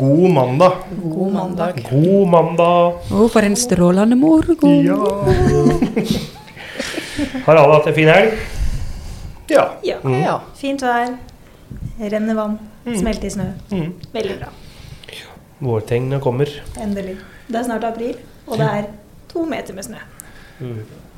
God mandag. God mandag. God mandag. Å, for en strålende morgen. Ja. Har alle hatt en fin helg? ja. Ja. Ja. Fint vær. Renner vann. Smelter i snø. Mm. Veldig bra. Vårtegnene kommer. Endelig. Det er snart april, og det er to meter med snø.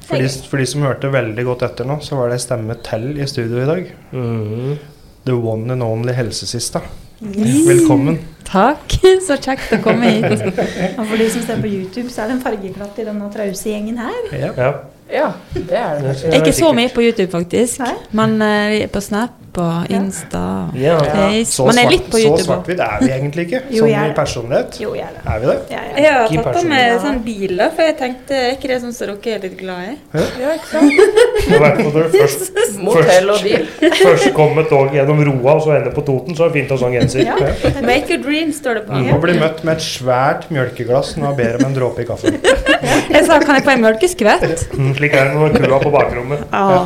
For de, for de som hørte veldig godt etter nå, så var det stemme til i studio i dag. Mhm. The one and only helsesista. Velkommen. Takk. Så kjekt å komme hit. Og for de som ser på YouTube, så er det en fargeklatt i denne trause gjengen her. Ja. Ja. Ja, det er det. Jeg er ikke så mye på YouTube, faktisk. Nei? Men uh, på Snap og Insta og Ja. Face. Men jeg er litt på YouTube. Så svart-hvitt er vi egentlig ikke, Jo, sånn er i personlighet. Jo, jeg er det. Er vi det? Jeg er. Jeg har tatt på meg sånn biler, for jeg tenkte er ikke det sånn som dere er litt glad i? Ja, ikke sant? Det har vært på det først, Motell og bil. først kom et tog gjennom Roa, og så ender på Toten, så er det fint å ha sånn genser. Ja. Ja. Make your dream, står det på. Å bli møtt med et svært mjølkeglass nå er bedre med en dråpe i kaffen. Jeg sa kan jeg få en mjølkeskvett? Mm, Slik er det når kua på bakrommet. Ja.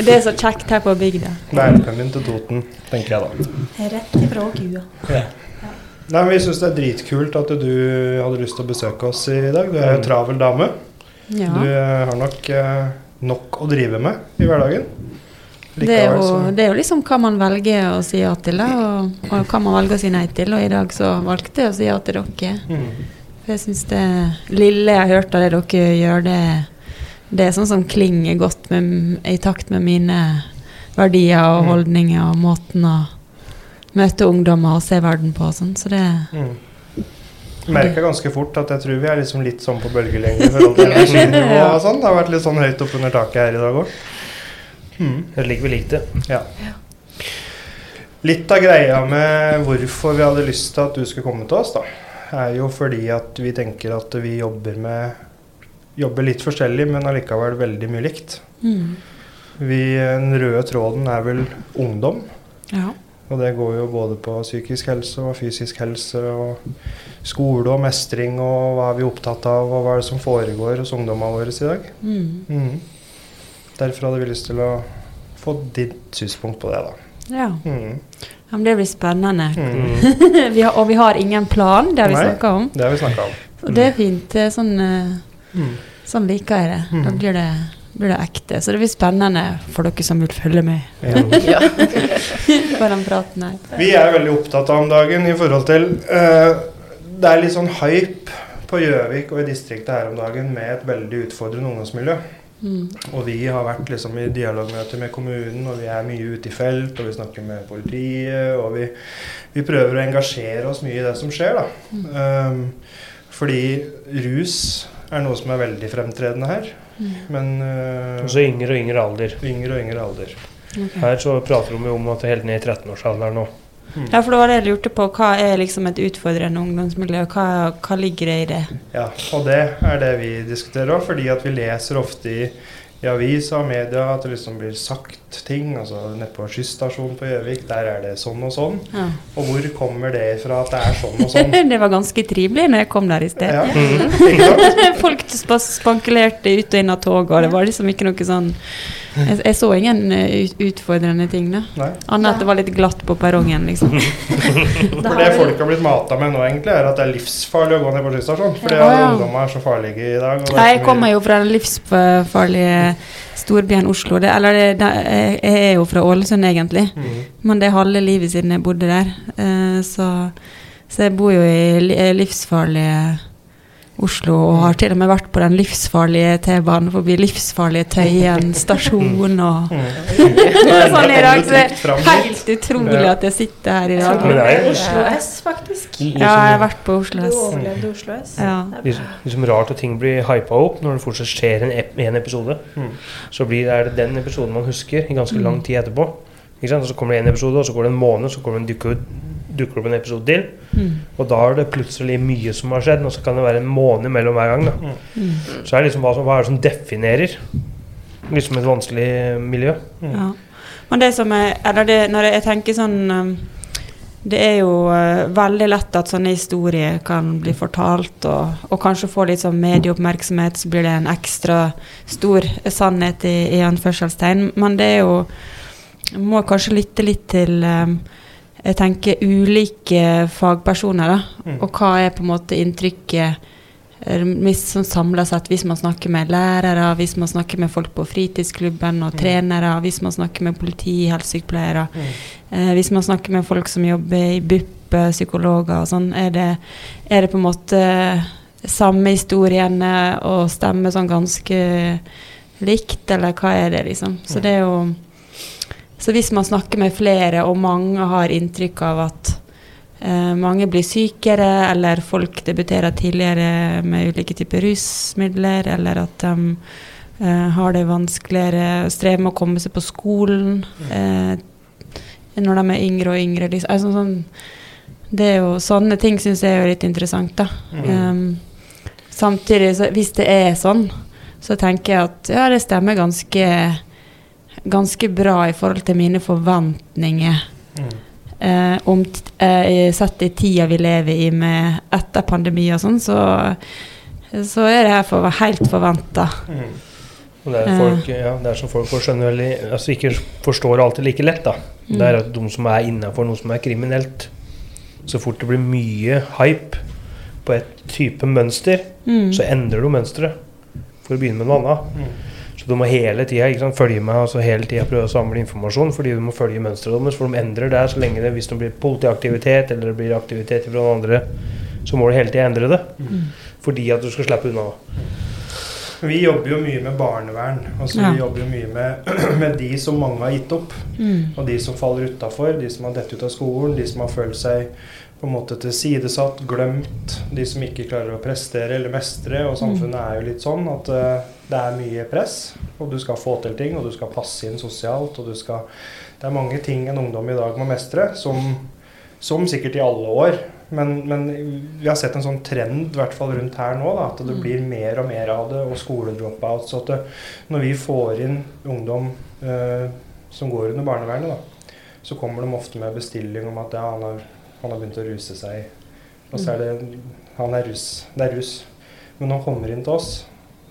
Det er så kjekt her på bygda. Velkommen til Toten, tenker jeg da. Rett ifra kua. Nei, men Vi syns det er dritkult at du hadde lyst til å besøke oss i dag. Du er jo Mm. travel dame. Ja. Du eh, har nok eh, nok å drive med i hverdagen. Det er, jo, det er jo liksom hva man velger å si ja til, da, og, og hva man velger å si nei til. Og i dag så valgte jeg å si ja til dere. Mm. Jeg syns det lille jeg har hørt av det dere gjør, det, det er sånn som klinger godt med, i takt med mine verdier og Mm. holdninger og måten å møte ungdommer og se verden på og sånn. Så det Mm. Jeg merka ganske fort at jeg tror vi er liksom litt sånn på bølgelengde i forhold til energinivå og sånn. Det har vært litt sånn høyt oppunder taket her i dag òg. Mm. Det ligger vel likt, det. Ja. Litt av greia med hvorfor vi hadde lyst til at du skulle komme til oss, da, er jo fordi at vi tenker at vi jobber med Jobber litt forskjellig, men allikevel veldig mye likt. mm. Vi, den røde tråden er vel ungdom. Ja. Og det går jo både på psykisk helse og fysisk helse og skole og mestring og hva er vi opptatt av, og hva er det som foregår hos ungdommene våre i dag. Mm. Mm. Derfor hadde vi lyst til å få ditt synspunkt på det, da. ja. Ja, men det blir spennende. Mm. vi har, og vi har ingen plan, det har vi snakka om. Det har vi om. Og det er fint. Det er sånn, eh, Mhm. sånn liker jeg det. Da Mm. blir det, blir det ekte. Så det blir spennende for dere som vil følge med Ja. Ja. på den praten her. Vi er veldig opptatt av om dagen i forhold til uh, Det er litt sånn hype på Gjøvik og i distriktet her om dagen med et veldig utfordrende ungdomsmiljø. Mm. Og vi har vært liksom i dialogmøter med kommunen, og vi er mye ute i felt, og vi snakker med politiet, og vi, vi prøver å engasjere oss mye i det som skjer, da. Um, fordi rus er noe som er veldig fremtredende her. Mm. Men uh, Også yngre og yngre alder. yngre og yngre alder. Okay. Her så prater de om at det er helt ned i 13-årsalderen nå. Ja, for det var det jeg lurte på. Hva er liksom et utfordrende ungdomsmiljø? Hva, hva ligger det i det? Ja, og det er det vi diskuterer òg, fordi at vi leser ofte i, i aviser og media at det liksom blir sagt ting. altså Nede på skysstasjonen på Gjøvik, der er det sånn og sånn. Ja. Og hvor kommer det fra at det er sånn og sånn? det var ganske trivelig når jeg kom der i sted. Ja, ikke? Folk spankulerte ut og inn av toget, og det var liksom ikke noe sånn Jeg, jeg så ingen eh, utfordrende ting, da. Annet at det var litt glatt på perrongen, liksom. For det folk har blitt mata med nå, egentlig, er at det er livsfarlig å gå ned på skysstasjon. Fordi Ja, ja. ungdommer er så farlige i dag. og det Nei, jeg kommer jo fra den livsfarlige storbyen Oslo. Det, eller det, det, jeg jeg er jo fra Ålesund, egentlig. Mm. Men det er halve livet siden jeg bodde der. Uh, så, så jeg bor jo i eh, livsfarlige Oslo, og har til og med vært på den livsfarlige T-banen forbi livsfarlige Tøyen stasjon og sånn i dag. Så det er helt utrolig at jeg sitter her i dag. Er Oslo S, faktisk. Ja, jeg har vært på Oslo Du S. overlevde Oslo S. Ja. Det er liksom, liksom rart at ting blir hypa opp når det fortsatt skjer en, ep en episode. Mm. Så blir det, er det den episoden man husker i ganske Mm. lang tid etterpå. Ikke sant? Og så kommer det en episode, og så går det en måned, så kommer det en dukker, dukker opp en episode til. Mm. Og da er det plutselig mye som har skjedd, og så kan det være en måned mellom hver gang. Da. Mm. Så er det liksom hva, som, hva er det som definerer liksom et vanskelig miljø. Ja. Men det som er Eller det, når jeg, jeg tenker sånn um, Det er jo uh, veldig lett at sånne historier kan bli fortalt, og, og kanskje få litt sånn medieoppmerksomhet, så blir det en ekstra stor sannhet i, i anførselstegn. Men det er jo Må kanskje lytte litt til um, jeg tenker ulike fagpersoner, da. Mm. Og hva er på en måte inntrykket eh, hvis sånn samla sett, hvis man snakker med lærere, hvis man snakker med folk på fritidsklubben og Mm. trenere, hvis man snakker med politi, helsesykepleiere, Mm. eh, hvis man snakker med folk som jobber i BUP, eh, psykologer og sånn, er det, er det på en måte samme historiene og stemmer sånn ganske likt, eller hva er det, liksom? Så Mm. det er jo Så hvis man snakker med flere, og mange har inntrykk av at eh, mange blir sykere, eller folk debuterer tidligere med ulike typer rusmidler, eller at de eh, har det vanskeligere, strever med å komme seg på skolen eh, når de er yngre og yngre. Liksom. Altså, sånn, det er jo, sånne ting syns jeg er litt interessant, da. Mm. Um, samtidig, så, hvis det er sånn, så tenker jeg at ja, det stemmer ganske ganske bra i forhold til mine forventninger. Mm. Eh, om t eh, sett i tida vi lever i med etter pandemi og sånn, så, så er det her for, helt forventa. Mm. Det er, Ja. det er som folk får skjønne veldig, altså ikke forstår alltid like lett. da. Det er at de som er innafor noe som er kriminelt Så fort det blir mye hype på et type mønster, Mm. så endrer du mønsteret for å begynne med noe annet. Mm. Så du må hele tida følge med altså hele tiden prøve å samle informasjon, fordi du må følge mønsteret deres. For de endrer det så lenge det, hvis det blir politiaktivitet eller det blir aktivitet fra noen andre, så må du hele tida endre det. Mm. Fordi at du skal slippe unna. Vi jobber jo mye med barnevern. Altså Ja. Vi jobber jo mye med, med de som mange har gitt opp. Mm. Og de som faller utafor, de som har dett ut av skolen, de som har følt seg på en måte tilsidesatt, glemt, de som ikke klarer å prestere eller mestre. Og samfunnet er jo litt sånn at eh, det er mye press, og du skal få til ting, og du skal passe inn sosialt, og du skal Det er mange ting en ungdom i dag må mestre, som, som sikkert i alle år. Men, men vi har sett en sånn trend, i hvert fall rundt her nå, da, at det Mm. blir mer og mer av det, og skoledropouts. Så det, når vi får inn ungdom eh, som går under barnevernet, da, så kommer de ofte med bestilling om at ja, han, har, han har begynt å ruse seg. Og så er det Han er russ. Det er russ. Men når han kommer inn til oss,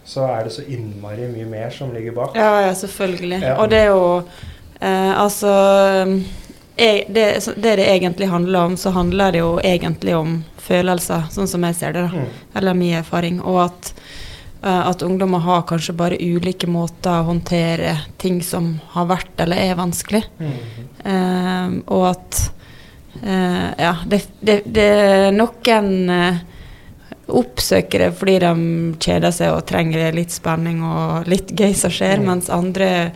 så er det så innmari mye mer som ligger bak. Ja, ja, selvfølgelig. Ja. Og det er jo eh, Altså jeg, det, det det egentlig handler om, så handler det jo egentlig om følelser, sånn som jeg ser det. da. Mm. Eller min erfaring. Og at, eh, at ungdommer har kanskje bare ulike måter å håndtere ting som har vært eller er vanskelig. Mm. Eh, og at eh, Ja, det, det, det er noen eh, oppsøker det fordi de kjeder seg og trenger litt spenning og litt gøy som skjer, Mm. mens andre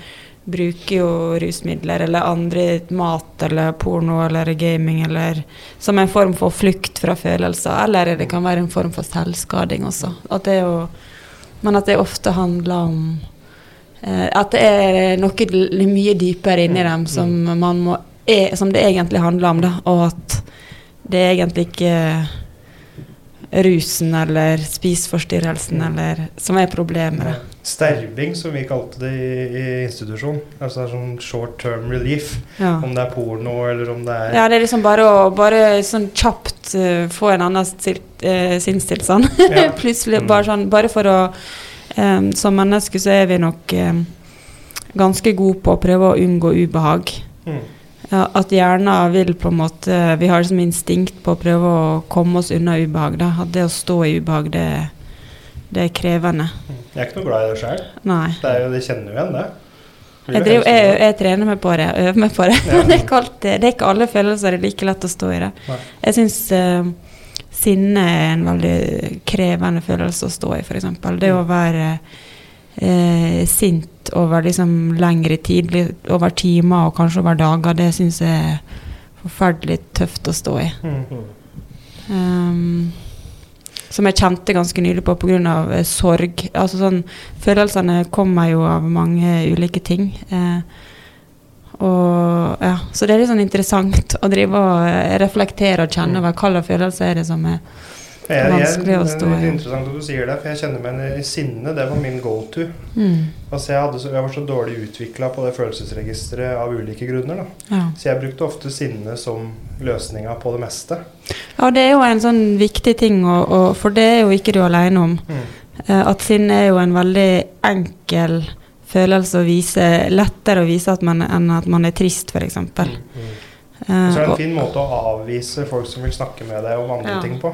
bruker jo rusmidler eller andre mat eller porno eller gaming eller som en form for flukt fra følelser, eller det kan være en form for selvskading også. At det jo, men at det ofte handler om eh, At det er noe mye dypere inni dem som, man må, er, som det egentlig handler om, da, og at det egentlig ikke rusen eller spiseforstyrrelsen eller, som er problemet. Ja. Sterbing, som vi kalte det i, i institusjon. Altså sånn short term relief. Ja. Om det er porno, eller om det er Ja, det er liksom bare å bare sånn kjapt uh, få en annen uh, sinnstilstand. Ja. Plutselig Mm. bare sånn Bare for å um, Som mennesker så er vi nok um, ganske gode på å prøve å unngå ubehag. Mm. Ja, at hjernen vil på en måte Vi har liksom instinkt på å prøve å komme oss unna ubehag. Da. At det å stå i ubehag, det, det er krevende. Jeg er ikke noe glad i det sjøl. Det er jo, de kjenner jo igjen det. Jeg, driver, jeg, jeg trener meg på det, øver meg på det. Ja. Men det er, ikke alltid, det er ikke alle følelser det er like lett å stå i det. Nei. Jeg syns, uh, sinne er en veldig krevende følelse å stå i, f.eks. Det å være eh, sint over liksom lengre tid, over timer og kanskje over dager, det syns jeg er forferdelig tøft å stå i. Mm. Um, som jeg kjente ganske nylig på pga. Eh, sorg. Altså sånn, følelsene kommer jo av mange ulike ting. Eh, og ja, Så det er litt sånn interessant å drive og eh, reflektere og kjenne over hva slags følelser er det som er Vanskelig å stå er Det er interessant at du sier det, for jeg kjenner meg igjen i sinne. Det var min go to. mm, Altså jeg, så, jeg var så dårlig utvikla på det følelsesregisteret av ulike grunner. ja. Så jeg brukte ofte sinne som løsninga på det meste. ja, det er jo en sånn viktig ting, å, å, for det er jo ikke du alene om. Mm. Eh, at sinne er jo en veldig enkel følelse å vise, lettere å vise at man, enn at man er trist, f.eks. Mm. Uh, Så er det en fin måte å avvise folk som vil snakke med deg om andre Ja. ting på.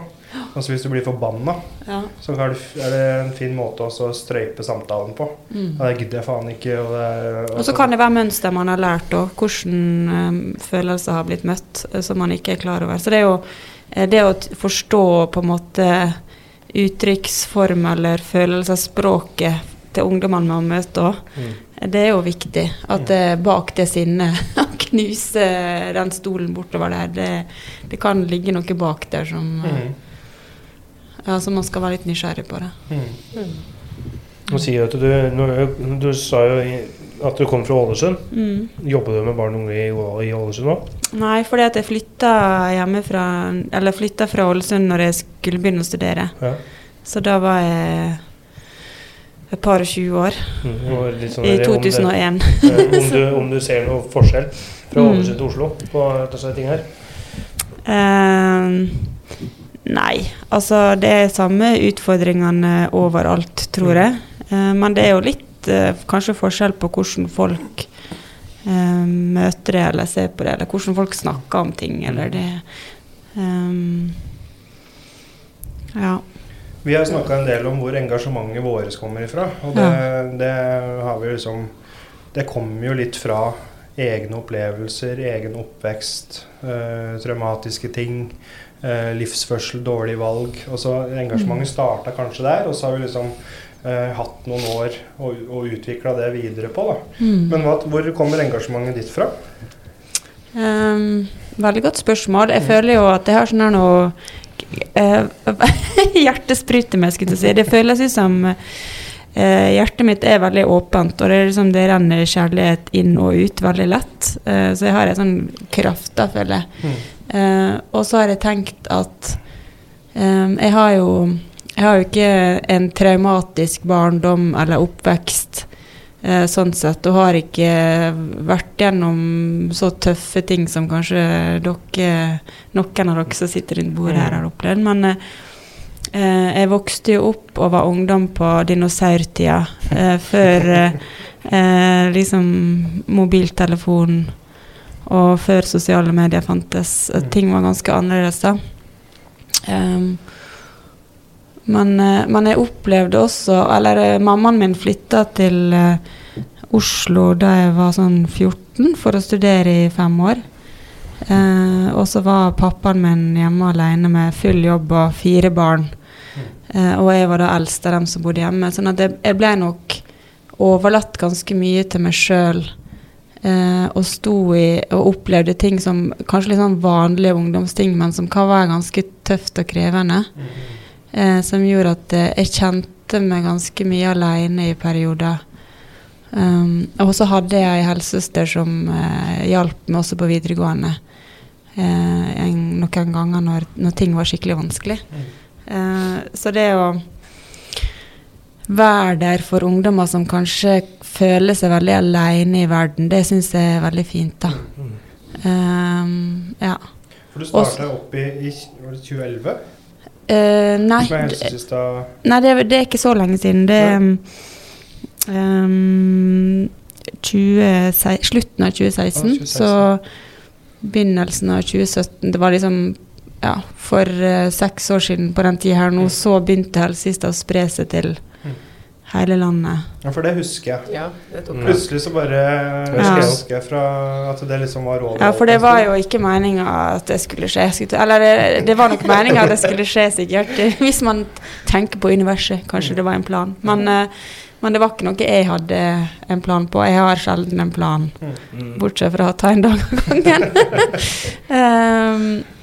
Altså Hvis du blir forbanna, ja. så er det, en fin måte å strøype samtalen på. mm. Og det gidder jeg faen ikke. Og, det og, Og så kan det være mønster man har lært, og hvordan um, følelser har blitt møtt, eh, som man ikke er klar over. Så det er jo eh, det å forstå på en måte uttrykksform eller følelsesspråket til ungdommene man møter òg, Mm. det er jo viktig. At det bak det sinnet Å knuse den stolen bortover der, det, det kan ligge noe bak der som eh, Mm. Ja, så man skal være litt nysgjerrig på det. Mm. Mm. jeg at du, du sa jo at du kom fra Ålesund. Mm. Jobber du med barn og unge i, i Ålesund òg? Nei, fordi at jeg flytta hjemmefra Eller flytta fra Ålesund når jeg skulle begynne å studere. Ja. Så da var jeg et par og tjue år. Mm. Sånn I 2001. om det- 2001. Om du, om du ser noe forskjell fra Mm. Ålesund til Oslo på disse tingene her? Eh, nei, altså det er samme utfordringene overalt, tror jeg. Eh, men det er jo litt eh, kanskje forskjell på hvordan folk eh, møter det eller ser på det, eller hvordan folk snakker om ting, eller det Ja. Vi har snakka en del om hvor engasjementet vårt kommer ifra. Og det, det har vi liksom Det kommer jo litt fra egne opplevelser, egen oppvekst, eh, traumatiske ting, eh, livsførsel, dårlige valg. Og så Engasjementet starta kanskje der, og så har vi liksom eh, hatt noen år og, og utvikla det videre på. Mm. Men hva, hvor kommer engasjementet ditt fra? Um, veldig godt spørsmål. Jeg føler jo at jeg har sånn her noe uh, Hjertesprut i meg, skulle jeg si. Det føles ut som eh, hjertet mitt er veldig åpent, og det, er liksom, det renner kjærlighet inn og ut veldig lett. Eh, så jeg har en sånn kraft, da, føler jeg. Eh, og så har jeg tenkt at eh, jeg har jo jeg har jo ikke en traumatisk barndom eller oppvekst eh, sånn sett, og har ikke vært gjennom så tøffe ting som kanskje dere, noen av dere som sitter rundt bordet her, har opplevd. Men eh, eh, jeg vokste jo opp og var ungdom på dinosaurtida, eh, før liksom mobiltelefon og før sosiale medier fantes. Eh, Ting var ganske annerledes da. Um, men, eh, men jeg opplevde også Eller eh, mammaen min flytta til Oslo da jeg var sånn 14 for å studere i fem år. Uh, og så var pappaen min hjemme alene med full jobb og fire barn. Uh, og jeg var da eldst av dem som bodde hjemme. Sånn at jeg, jeg ble nok overlatt ganske mye til meg sjøl. Eh, og sto i og opplevde ting som kanskje litt sånn vanlige ungdomsting, men som kan være ganske tøft og krevende. Eh, som gjorde at eh, jeg kjente meg ganske mye aleine i perioder. Um, og så hadde jeg ei helsesøster som eh, hjalp meg også på videregående eh, en, noen ganger når, når ting var skikkelig vanskelig. Eh, så det å være der for ungdommer som kanskje føler seg veldig alene i verden, det syns jeg er veldig fint, da. Um, ja. For du starta opp i, i var det 2011? Uh, nei, Som er d- helsesista nei det, det er ikke så lenge siden. Det er um, 20, slutten av 2016, Ja, 2016. så begynnelsen av 2017 Det var liksom ja, for uh, seks år siden på den tida her nå, så begynte helsesista å spre seg til hele landet. Ja, for det husker jeg. Ja, det Mm. Plutselig så bare Ja. husker jeg fra at det liksom var over. Ja, for det var jo ikke meninga at det skulle skje. Skulle- Eller det, det var nok meninga at det skulle skje, sikkert. Hvis man tenker på universet. Kanskje det var en plan. Men, eh, men det var ikke noe jeg hadde en plan på. Jeg har sjelden en plan, Mm. bortsett fra å ta en dag av gangen. Ehm,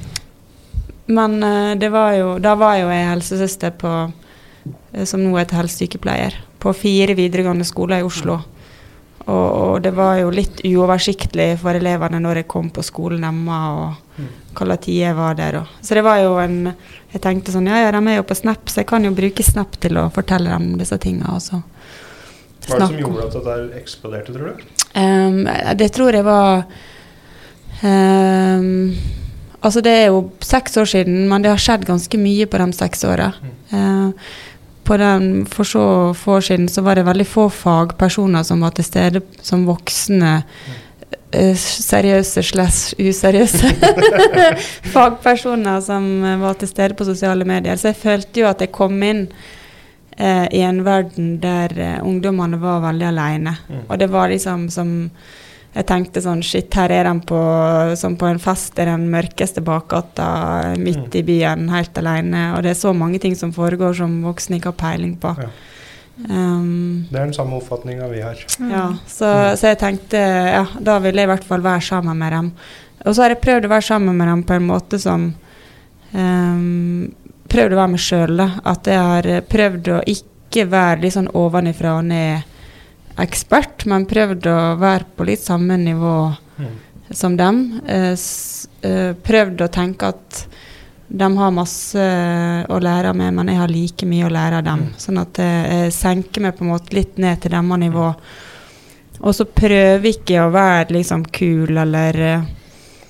men eh, det var jo Da var jo jeg helsesøster på eh, Som nå heter helsesykepleier. På fire videregående skoler i Oslo. Og, og det var jo litt uoversiktlig for elevene når jeg kom på skolen hjemme, og hva tid jeg var der. Og. Så det var jo en Jeg tenkte sånn Ja, ja, de er jo på Snap, så jeg kan jo bruke Snap til å fortelle dem disse tinga. Hva er det som gjorde at dette eksploderte, tror du? Um, det tror jeg var ehm, Altså, det er jo seks år siden, men det har skjedd ganske mye på de seks åra. Ehm, på den, for så få år siden så var det veldig få fagpersoner som var til stede som voksne. eh, seriøse slash useriøse fagpersoner som eh, var til stede på sosiale medier. Så jeg følte jo at jeg kom inn eh, i en verden der eh, ungdommene var veldig alene. Og det var liksom som Jeg tenkte sånn Shit, her er de på, som på en fest i den mørkeste bakgata midt i byen, helt alene. Og det er så mange ting som foregår som voksne ikke har peiling på. Ja. Um, Det er den samme oppfatninga vi har. ja, så, så jeg tenkte ja, da ville jeg i hvert fall være sammen med dem. Og så har jeg prøvd å være sammen med dem på en måte som um, Prøvd å være meg sjøl, da. At jeg har prøvd å ikke være litt sånn ovenifra og ned-ekspert, men prøvd å være på litt samme nivå som dem. Eh, eh, prøvd å tenke at de har masse å lære av meg, men jeg har like mye å lære av dem. Sånn at jeg, jeg senker meg på en måte litt ned til deres nivå. Og så prøver ikke å være liksom kul eller eh,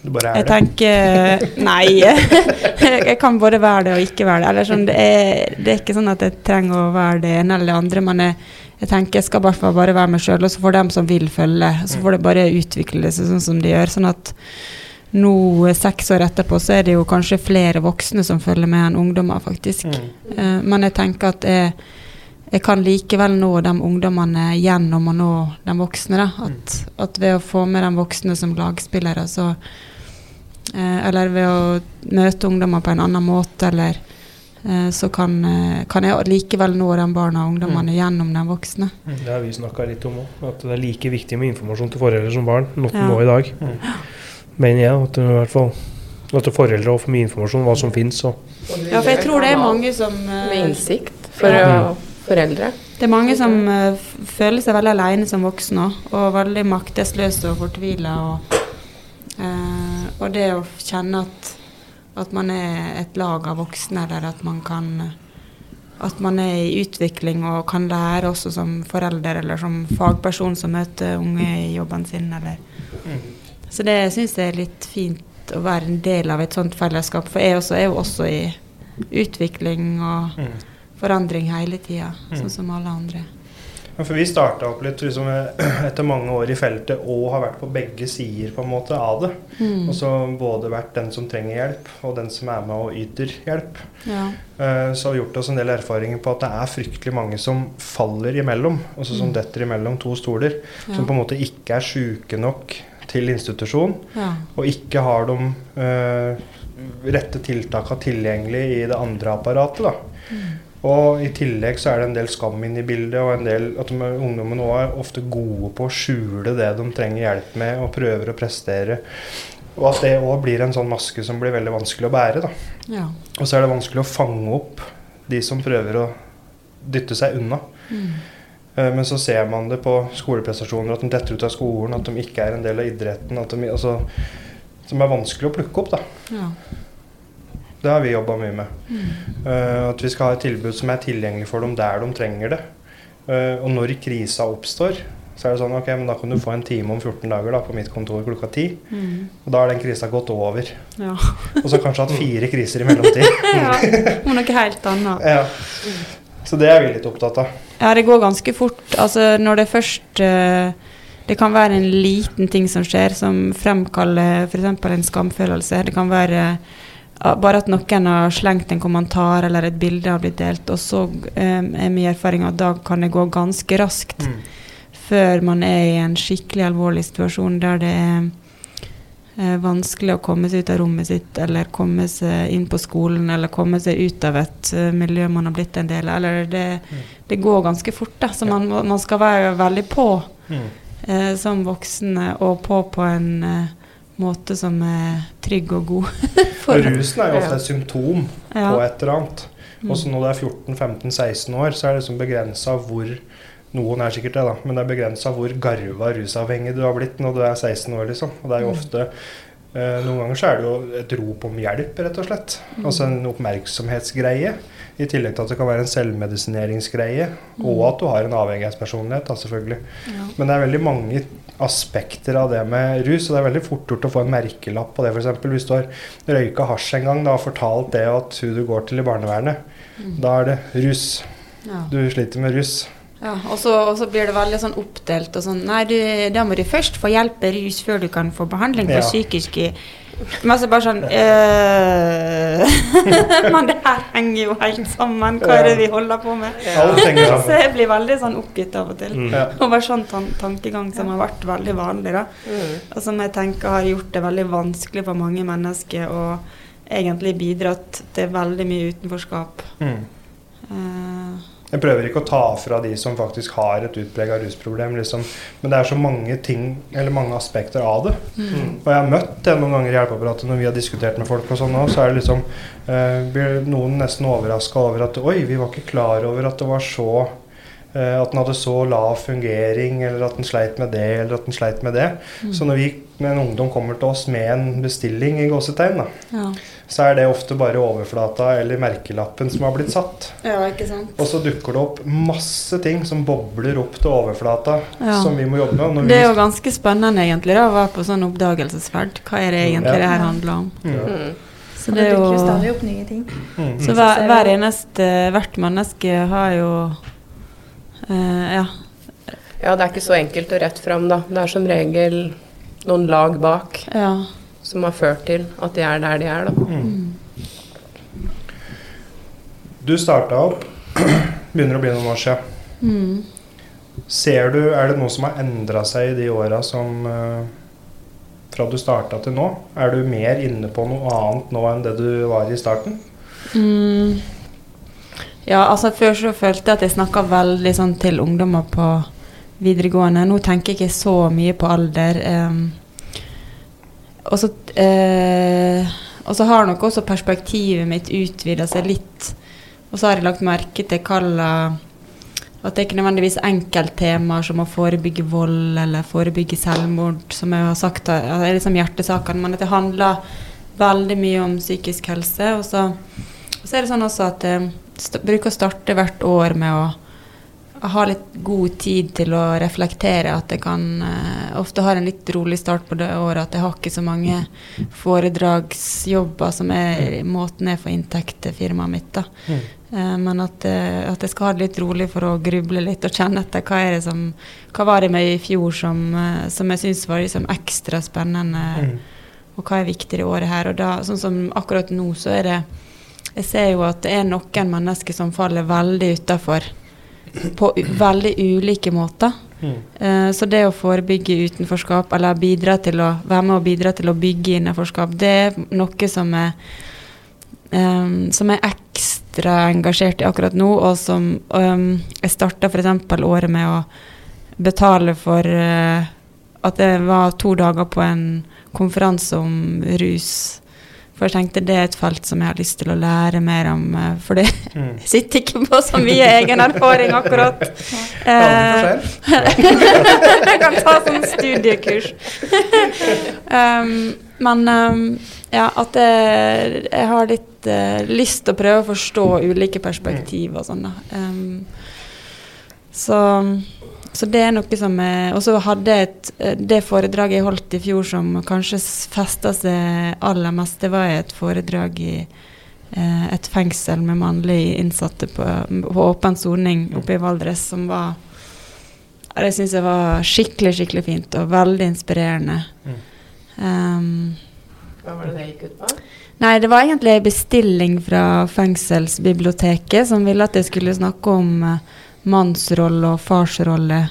Du bare Jeg er det. tenker Nei. jeg kan både være det og ikke være det. Eller sånn, det, er, det er ikke sånn at jeg trenger å være det ene eller det andre, men jeg, jeg tenker jeg skal i hvert fall bare være meg sjøl, og så får dem som vil følge, så får det bare utvikle seg sånn som de gjør. Sånn at nå, eh, seks år etterpå, så er det jo kanskje flere voksne som følger med enn ungdommer, faktisk. Mm. Eh, men jeg tenker at jeg, jeg kan likevel nå de ungdommene gjennom å nå de voksne. Da. At, at ved å få med de voksne som lagspillere, så eh, Eller ved å møte ungdommer på en annen måte, eller så kan, eh, kan jeg likevel nå de barna og ungdommene gjennom de voksne. Det har vi snakka litt om òg. At det er like viktig med informasjon til foreldre som barn nå, Ja. nå i dag. Mm. Mener jeg. At det, i hvert fall at foreldre også får mye informasjon om hva som finnes. Og Ja, for jeg tror det er mange som eh, Med innsikt for Ja. å, foreldre. Det er mange som eh, føler seg veldig alene som voksne òg, og veldig maktesløse og fortvila. Og, eh, og det å kjenne at, at man er et lag av voksne, eller at man kan at man er i utvikling og kan lære også som forelder eller som fagperson som møter unge i jobben sin. Eller. Så det syns jeg er litt fint å være en del av et sånt fellesskap, for jeg også er jo også i utvikling og Mm. forandring hele tida, Mm. sånn som alle andre. For vi starta opp litt liksom, etter mange år i feltet og har vært på begge sider på en måte av det. Mm. Og så både vært den som trenger hjelp, og den som er med og yter hjelp. Ja. Eh, Så har vi gjort oss en del erfaringer på at det er fryktelig mange som faller imellom. Altså som Mm. detter imellom to stoler. Ja. Som på en måte ikke er sjuke nok til institusjon. Ja. Og ikke har de uh, rette tiltakene tilgjengelig i det andre apparatet. da. Og i tillegg så er det en del skam inne i bildet, og en del at de, ungdommen er ofte gode på å skjule det de trenger hjelp med, og prøver å prestere. Og at det òg blir en sånn maske som blir veldig vanskelig å bære. da. ja. Og så er det vanskelig å fange opp de som prøver å dytte seg unna. Mm. Eh, Men så ser man det på skoleprestasjoner, at de detter ut av skolen, at de ikke er en del av idretten. At de, altså, som er vanskelig å plukke opp. da. ja. Det har vi jobba mye med. Mm. Eh, at vi skal ha et tilbud som er tilgjengelig for dem der de trenger det. Eh, og når krisa oppstår, så er det sånn ok, men da kan du få en time om 14 dager da, på mitt kontor klokka 10. Mm. Og da har den krisa gått over. ja. Og så kanskje hatt fire kriser i mellomtid. ja. Noe helt annet. ja. Så det er vi litt opptatt av. Ja, det går ganske fort. Altså, når det først eh, Det kan være en liten ting som skjer, som fremkaller f.eks. en skamfølelse. Det kan være bare at noen har slengt en kommentar eller et bilde har blitt delt, og så um, er min erfaring at da kan det gå ganske raskt Mm. før man er i en skikkelig alvorlig situasjon der det er uh, vanskelig å komme seg ut av rommet sitt, eller komme seg inn på skolen, eller komme seg ut av et uh, miljø man har blitt en del av. Eller det, det går ganske fort, da. Så man, man skal være veldig på Mm. uh, som voksne, og på på en måte som er trygg og god. Og rusen er jo ofte et symptom på et eller annet. Og Også når du er 14-15-16 år, så er det liksom begrensa hvor Noen er sikkert det, da, men det er begrensa hvor garva rusavhengig du har blitt når du er 16 år, liksom. Og det er jo Mm. ofte eh, Noen ganger så er det jo et rop om hjelp, rett og slett. Mm. Altså en oppmerksomhetsgreie. I tillegg til at det kan være en selvmedisineringsgreie, og at du har en avhengighetspersonlighet, da, selvfølgelig. Mm. Ja. Men det er veldig mange aspekter av det med rus, og det er veldig fort gjort å få en merkelapp på det, f.eks. Hvis du har røyka hasj en gang da, og fortalt det at hun du går til i barnevernet, Mm. da er det rus. Ja. Du sliter med rus. Ja, og så, og så blir det veldig sånn oppdelt og sånn Nei, du, da må du først få hjelp med rus før du kan få behandling for Ja. psykiske Men så bare sånn øh, Men det her henger jo helt sammen. Hva er det vi holder på med? Så jeg blir veldig sånn oppgitt av og til. Mm. Over sånn tan tankegang som har vært veldig vanlig, da. Mm. Og som jeg tenker har gjort det veldig vanskelig for mange mennesker å egentlig bidratt til veldig mye utenforskap. Mm. Jeg prøver ikke å ta fra de som faktisk har et utprega rusproblem, liksom. men det er så mange ting, eller mange aspekter av det. mm. Og jeg har møtt det noen ganger i hjelpeapparatet når vi har diskutert med folk, og sånn også, så er det liksom eh, blir noen nesten overraska over at Oi, vi var ikke klar over at det var så At den hadde så lav fungering, eller at den sleit med det, eller at den sleit med det. Mm. Så når vi med en ungdom kommer til oss med en bestilling i gåsetegn, da, ja. så er det ofte bare overflata eller merkelappen som har blitt satt. ja, ikke sant? Og så dukker det opp masse ting som bobler opp til overflata, Ja. som vi må jobbe med. når Det er vi- jo ganske spennende egentlig da, å være på sånn oppdagelsesferd. Hva er det egentlig Ja. det her handler om? Mm. Mm. Så det det er dukker jo stadig opp nye ting. Mm. Så hver, hver eneste Hvert menneske har jo eh, Ja. Ja, det er ikke så enkelt og rett fram, da. Det er som regel noen lag bak ja. som har ført til at de er der de er, da. Mm. Du starta opp, begynner å bli noen år siden. Mm. Ser du, Er det noe som har endra seg i de åra som eh, Fra du starta til nå? Er du mer inne på noe annet nå enn det du var i starten? Mm. Ja, altså før så følte jeg at jeg snakka veldig sånn til ungdommer på videregående. Nå tenker jeg ikke så mye på alder. em. og så eh, og så har nok også perspektivet mitt utvida seg litt. Og så har jeg lagt merke til hva At det er ikke nødvendigvis enkelttemaer som å forebygge vold eller forebygge selvmord, som jeg har sagt er er liksom hjertesakene, men at det handler veldig mye om psykisk helse. Og så, og så er det sånn også at st bruker å starte hvert år med å ha litt god tid til å reflektere. At jeg kan uh, ofte har en litt rolig start på det året. At jeg har ikke så mange foredragsjobber som er måten jeg får inntekt til firmaet mitt. da. Mm. Eh, men at, uh, at jeg skal ha det litt rolig for å gruble litt og kjenne etter hva er det som Hva var det med i fjor som, som jeg syns var liksom ekstra spennende, Mm. og hva er viktig i året her. Og da, sånn som akkurat nå, så er det Jeg ser jo at det er noen mennesker som faller veldig utafor. På veldig ulike måter. Mm. Uh, så det å forebygge utenforskap, eller bidra til å være med og bidra til å bygge innenforskap, det er noe som er um, som er ekstra engasjert i akkurat nå, og som um, Jeg starta f.eks. året med å betale for uh, at det var to dager på en konferanse om rus. For jeg tenkte det er et felt som jeg har lyst til å lære mer om. eh, For det Mm. jeg sitter ikke på så mye egen erfaring akkurat. Ja. Eh, sent. jeg kan ta sånn studiekurs. um, men um, ja, at jeg, jeg har litt uh, lyst til å prøve å forstå ulike perspektiv og sånn, da. Um, så, så det er noe som Og så hadde jeg et, eh, det foredraget jeg holdt i fjor som kanskje festa seg aller mest, det var et foredrag i eh, et fengsel med mannlige innsatte på, på åpen soning oppe i Valdres, som var Det syns jeg var skikkelig, skikkelig fint og veldig inspirerende. Mm. Um, Hva var det det gikk ut på? Nei, det var egentlig en bestilling fra fengselsbiblioteket som ville at jeg skulle snakke om eh, mannsrolle og farsrolle.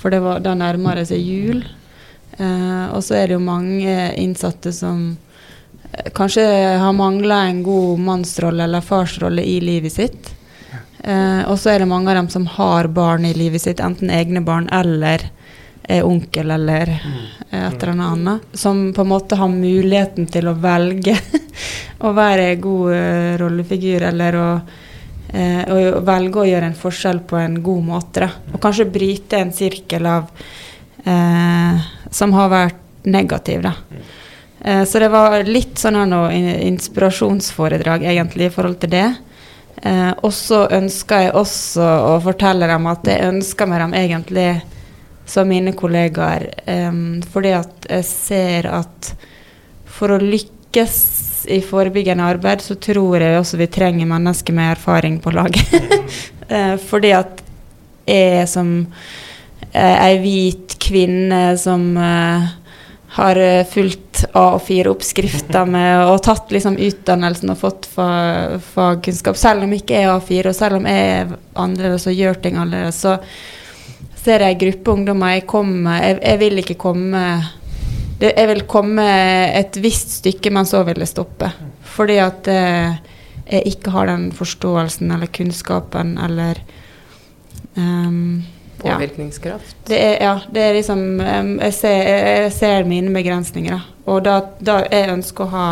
For det var, da nærmer det seg jul. Eh, og så er det jo mange innsatte som eh, kanskje har mangla en god mannsrolle eller farsrolle i livet sitt. Eh, og så er det mange av dem som har barn i livet sitt, enten egne barn eller er onkel eller eh, et eller annet. Som på en måte har muligheten til å velge å være en god eh, rollefigur, eller å, eh, og velge å gjøre en forskjell på en god måte. Da. Og kanskje bryte en sirkel av eh, som har vært negativ. Da. Eh, så det var litt sånn her noe inspirasjonsforedrag egentlig i forhold til det. Eh, og så ønsker jeg også å fortelle dem at jeg ønsker meg dem egentlig som mine kollegaer. eh, fordi at jeg ser at for å lykkes i forebyggende arbeid, så tror jeg også vi trenger mennesker med erfaring på laget. Eh, fordi at jeg som eh, ei hvit kvinne som eh, har fulgt A4-oppskrifter med og tatt liksom utdannelsen og fått fagkunnskap, selv om ikke jeg er A4, og selv om jeg er annerledes og gjør ting annerledes, så ser jeg ei gruppe ungdommer. Jeg kommer Jeg, jeg vil ikke komme det, Jeg vil komme et visst stykke, men så vil det stoppe. Fordi at eh, jeg ikke har den forståelsen eller kunnskapen eller ja. Påvirkningskraft. Det er, ja, det er liksom um, jeg, ser, jeg ser mine begrensninger, da. Og da, da jeg ønsker å ha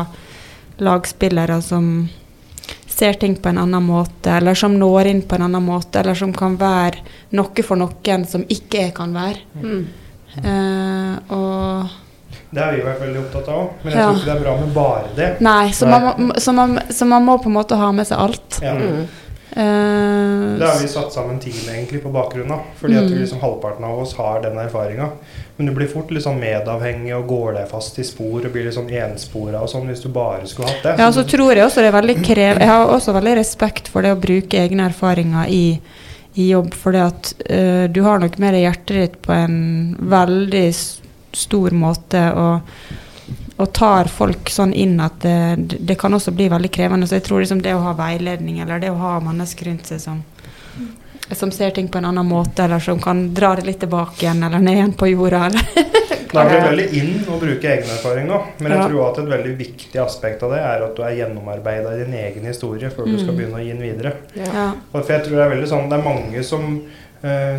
lagspillere som ser ting på en annen måte, eller som når inn på en annen måte, eller som kan være noe for noen som ikke jeg kan være. Mm. Uh, og Det har vi vært veldig opptatt av, men jeg Ja. tror ikke det er bra med bare det. Nei, så, Nei. Man, så, man, så man må på en måte ha med seg alt. Ja. Mm. Uh, Det har vi satt sammen team egentlig på bakgrunn av. Fordi at Mm. vi liksom halvparten av oss har den erfaringa. Men du blir fort litt sånn medavhengig og går deg fast i spor og blir litt sånn enspora og sånn hvis du bare skulle hatt det. Ja, så tror jeg også det er veldig krev... Jeg har også veldig respekt for det å bruke egne erfaringer i, i jobb, fordi at uh, du har nok med deg hjertet ditt på en veldig stor måte, og, og tar folk sånn inn at det, det kan også bli veldig krevende. Så jeg tror liksom det å ha veiledning, eller det å ha mennesker rundt seg som som ser ting på en annen måte, eller som kan dra det litt tilbake igjen, eller ned igjen på jorda. Eller. Det er blitt veldig inn å bruke egen erfaring nå, men jeg tror at et veldig viktig aspekt av det er at du er gjennomarbeida i din egen historie før du skal Mm. begynne å gi den videre. Ja. For jeg tror det er veldig sånn, det er mange som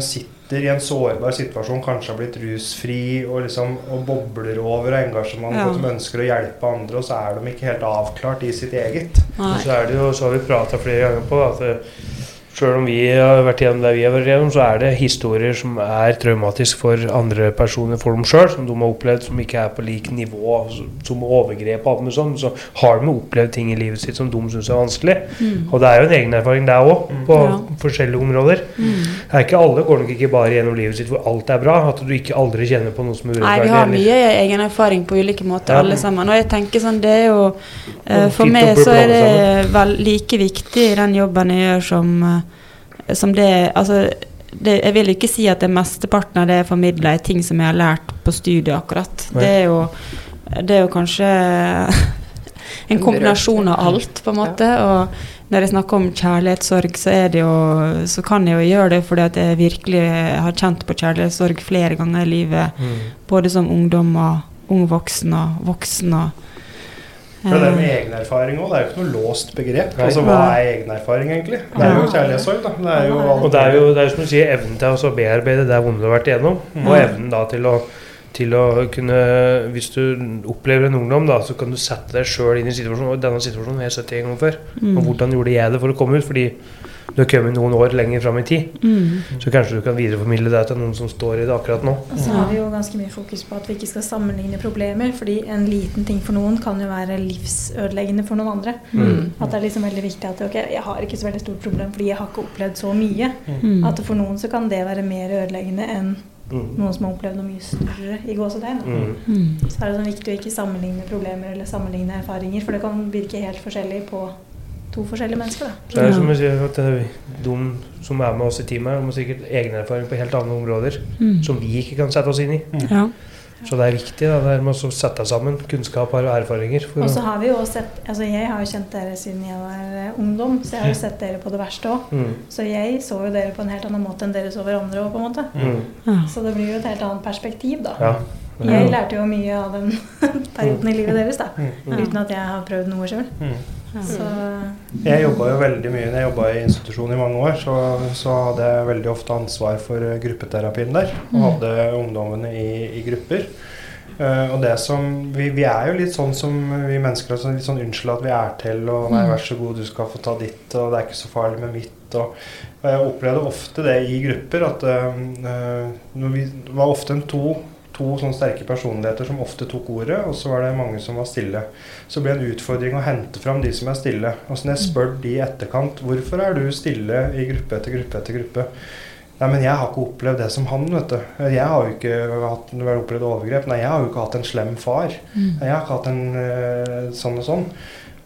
sitter i en sårbar situasjon, kanskje har blitt rusfri og liksom og bobler over av engasjement Ja. og de ønsker å hjelpe andre, og så er de ikke helt avklart i sitt eget. Nei. Og så er det jo, så har vi prata flere ganger på at selv om vi har vært gjennom det vi har vært gjennom, så er det historier som er traumatisk for andre personer, for dem sjøl, som de har opplevd som ikke er på lik nivå, som overgrep og alt mulig sånn. Så har de opplevd ting i livet sitt som de syns er vanskelig. Mm. Og det er jo en egen erfaring der òg, Mm. på Ja. forskjellige områder. Mm. Det er ikke alle går nok ikke bare gjennom livet sitt hvor alt er bra, at du ikke aldri kjenner på noe som er Nei, vi har har eller- mye egen erfaring på ulike måter, Ja. alle sammen. Og jeg tenker sånn, det er jo uh, For meg så er det vel like viktig i den jobben jeg gjør, som, eh, som det Altså, det, jeg vil ikke si at det mesteparten av det jeg formidler, er ting som jeg har lært på studiet, akkurat. Det er jo, det er jo kanskje en kombinasjon av alt, på en måte. Og når jeg snakker om kjærlighetssorg, så, det jo, så kan jeg jo gjøre det fordi at jeg virkelig har kjent på kjærlighetssorg flere ganger i livet. Mm. Både som ungdom og ung voksen og voksen og For det med egen erfaring òg, det er jo ikke noe låst begrep. Nei. Altså hva er egen erfaring, egentlig? Det er jo kjærlighetssorg, da. Det er jo Og det er jo det er jo som du sier, evnen til å bearbeide det vonde du har vært igjennom, og evnen da til å, til å kunne Hvis du opplever en ungdom, da, så kan du sette deg sjøl inn i situasjonen. Og denne situasjonen har jeg sett en gang før. mm, Og hvordan gjorde jeg det for å komme ut? Fordi du har kommet noen år lenger fram i tid. mm, Så kanskje du kan videreformidle det til noen som står i det akkurat nå. Og så har vi jo ganske mye fokus på at vi ikke skal sammenligne problemer, fordi en liten ting for noen kan jo være livsødeleggende for noen andre. mm, At det er liksom veldig viktig at ok, jeg har ikke så veldig stort problem fordi jeg har ikke opplevd så mye. mm. At for noen så kan det være mer ødeleggende enn Mm. noen som har opplevd noe mye større i gåsetegn. Mm. Mm. Så er det sånn viktig å ikke sammenligne problemer eller sammenligne erfaringer, for det kan virke helt forskjellig på to forskjellige mennesker. da. Det er som jeg sier, at de som er med oss i teamet, har sikkert egenerfaring på helt andre områder Mm. som vi ikke kan sette oss inn i. Ja. Så det er viktig da, det er med å sette sammen kunnskap og erfaringer. For Og så har vi jo sett altså Jeg har jo kjent dere siden jeg var eh, ungdom, så jeg har jo sett dere på det verste òg. mm, Så jeg så jo dere på en helt annen måte enn dere så hverandre òg, på en måte. mm, Ja. Så det blir jo et helt annet perspektiv, da. ja. Jeg lærte jo mye av den perioden i livet deres, da. Mm, mm, Uten at jeg har prøvd noe sjøl. Mm. Så Jeg jobba jo veldig mye når jeg jobba i institusjon i mange år, så, så hadde jeg veldig ofte ansvar for eh, gruppeterapien der. Og hadde ungdommene i, i grupper. Uh, og det som vi, vi er jo litt sånn som vi mennesker er sånn, litt sånn unnskyld at vi er til, og nei, vær så god, du skal få ta ditt, og det er ikke så farlig med mitt. Og, og jeg opplevde ofte det i grupper, at når vi, det var ofte en to to sånne sterke personligheter som ofte tok ordet, og så var det mange som var stille. Så ble det en utfordring å hente fram de som er stille. Og så når jeg spør de i etterkant hvorfor er du stille i gruppe etter gruppe etter gruppe, Nei, men jeg har ikke opplevd det som han, vet du. Jeg har jo ikke hatt, opplevd overgrep. Nei, jeg har jo ikke hatt en slem far. Jeg har ikke hatt en øh, sånn og sånn.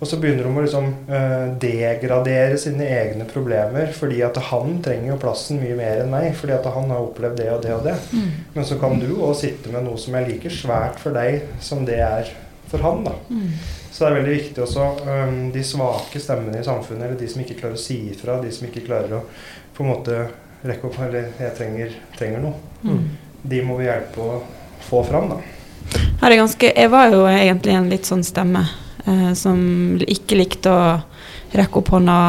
Og så begynner de å liksom øh, degradere sine egne problemer, fordi at han trenger jo plassen mye mer enn meg. Fordi at han har opplevd det og det og det. Men så kan du òg sitte med noe som er like svært for deg som det er for han. da. Så det er veldig viktig også um, de svake stemmene i samfunnet, eller de som ikke klarer å si ifra, de som ikke klarer å på en måte rekke opp Eller jeg trenger, trenger noe. Mm. De må vi hjelpe å få fram, da. Her er ganske, jeg var jo egentlig en litt sånn stemme eh, som ikke likte å rekke opp hånda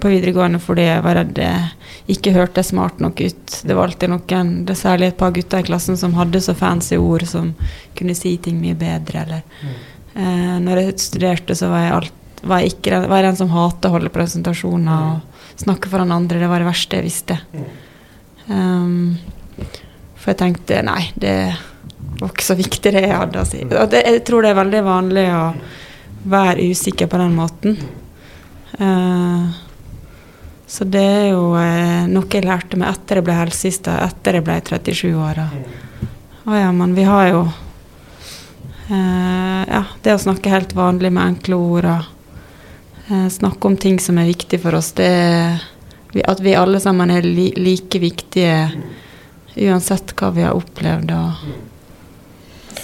på videregående fordi jeg var redd jeg ikke hørte smart nok ut. Det var alltid noen, det er særlig et par gutter i klassen som hadde så fancy ord som kunne si ting mye bedre. Eller. Eh, når jeg studerte, så var jeg, alt, var jeg, ikke, var jeg den som hatet å holde presentasjoner og snakke foran andre. Det var det verste jeg visste. Um, for jeg tenkte nei, det var ikke så viktig det jeg hadde å si. Og det, jeg tror det er veldig vanlig å være usikker på den måten. Eh, så det er jo eh, noe jeg lærte meg etter jeg ble helsesista, etter jeg ble 37 år. Å ja, men vi har jo eh, Ja, det å snakke helt vanlig med enkle ord og eh, snakke om ting som er viktig for oss, det er At vi alle sammen er li, like viktige uansett hva vi har opplevd. og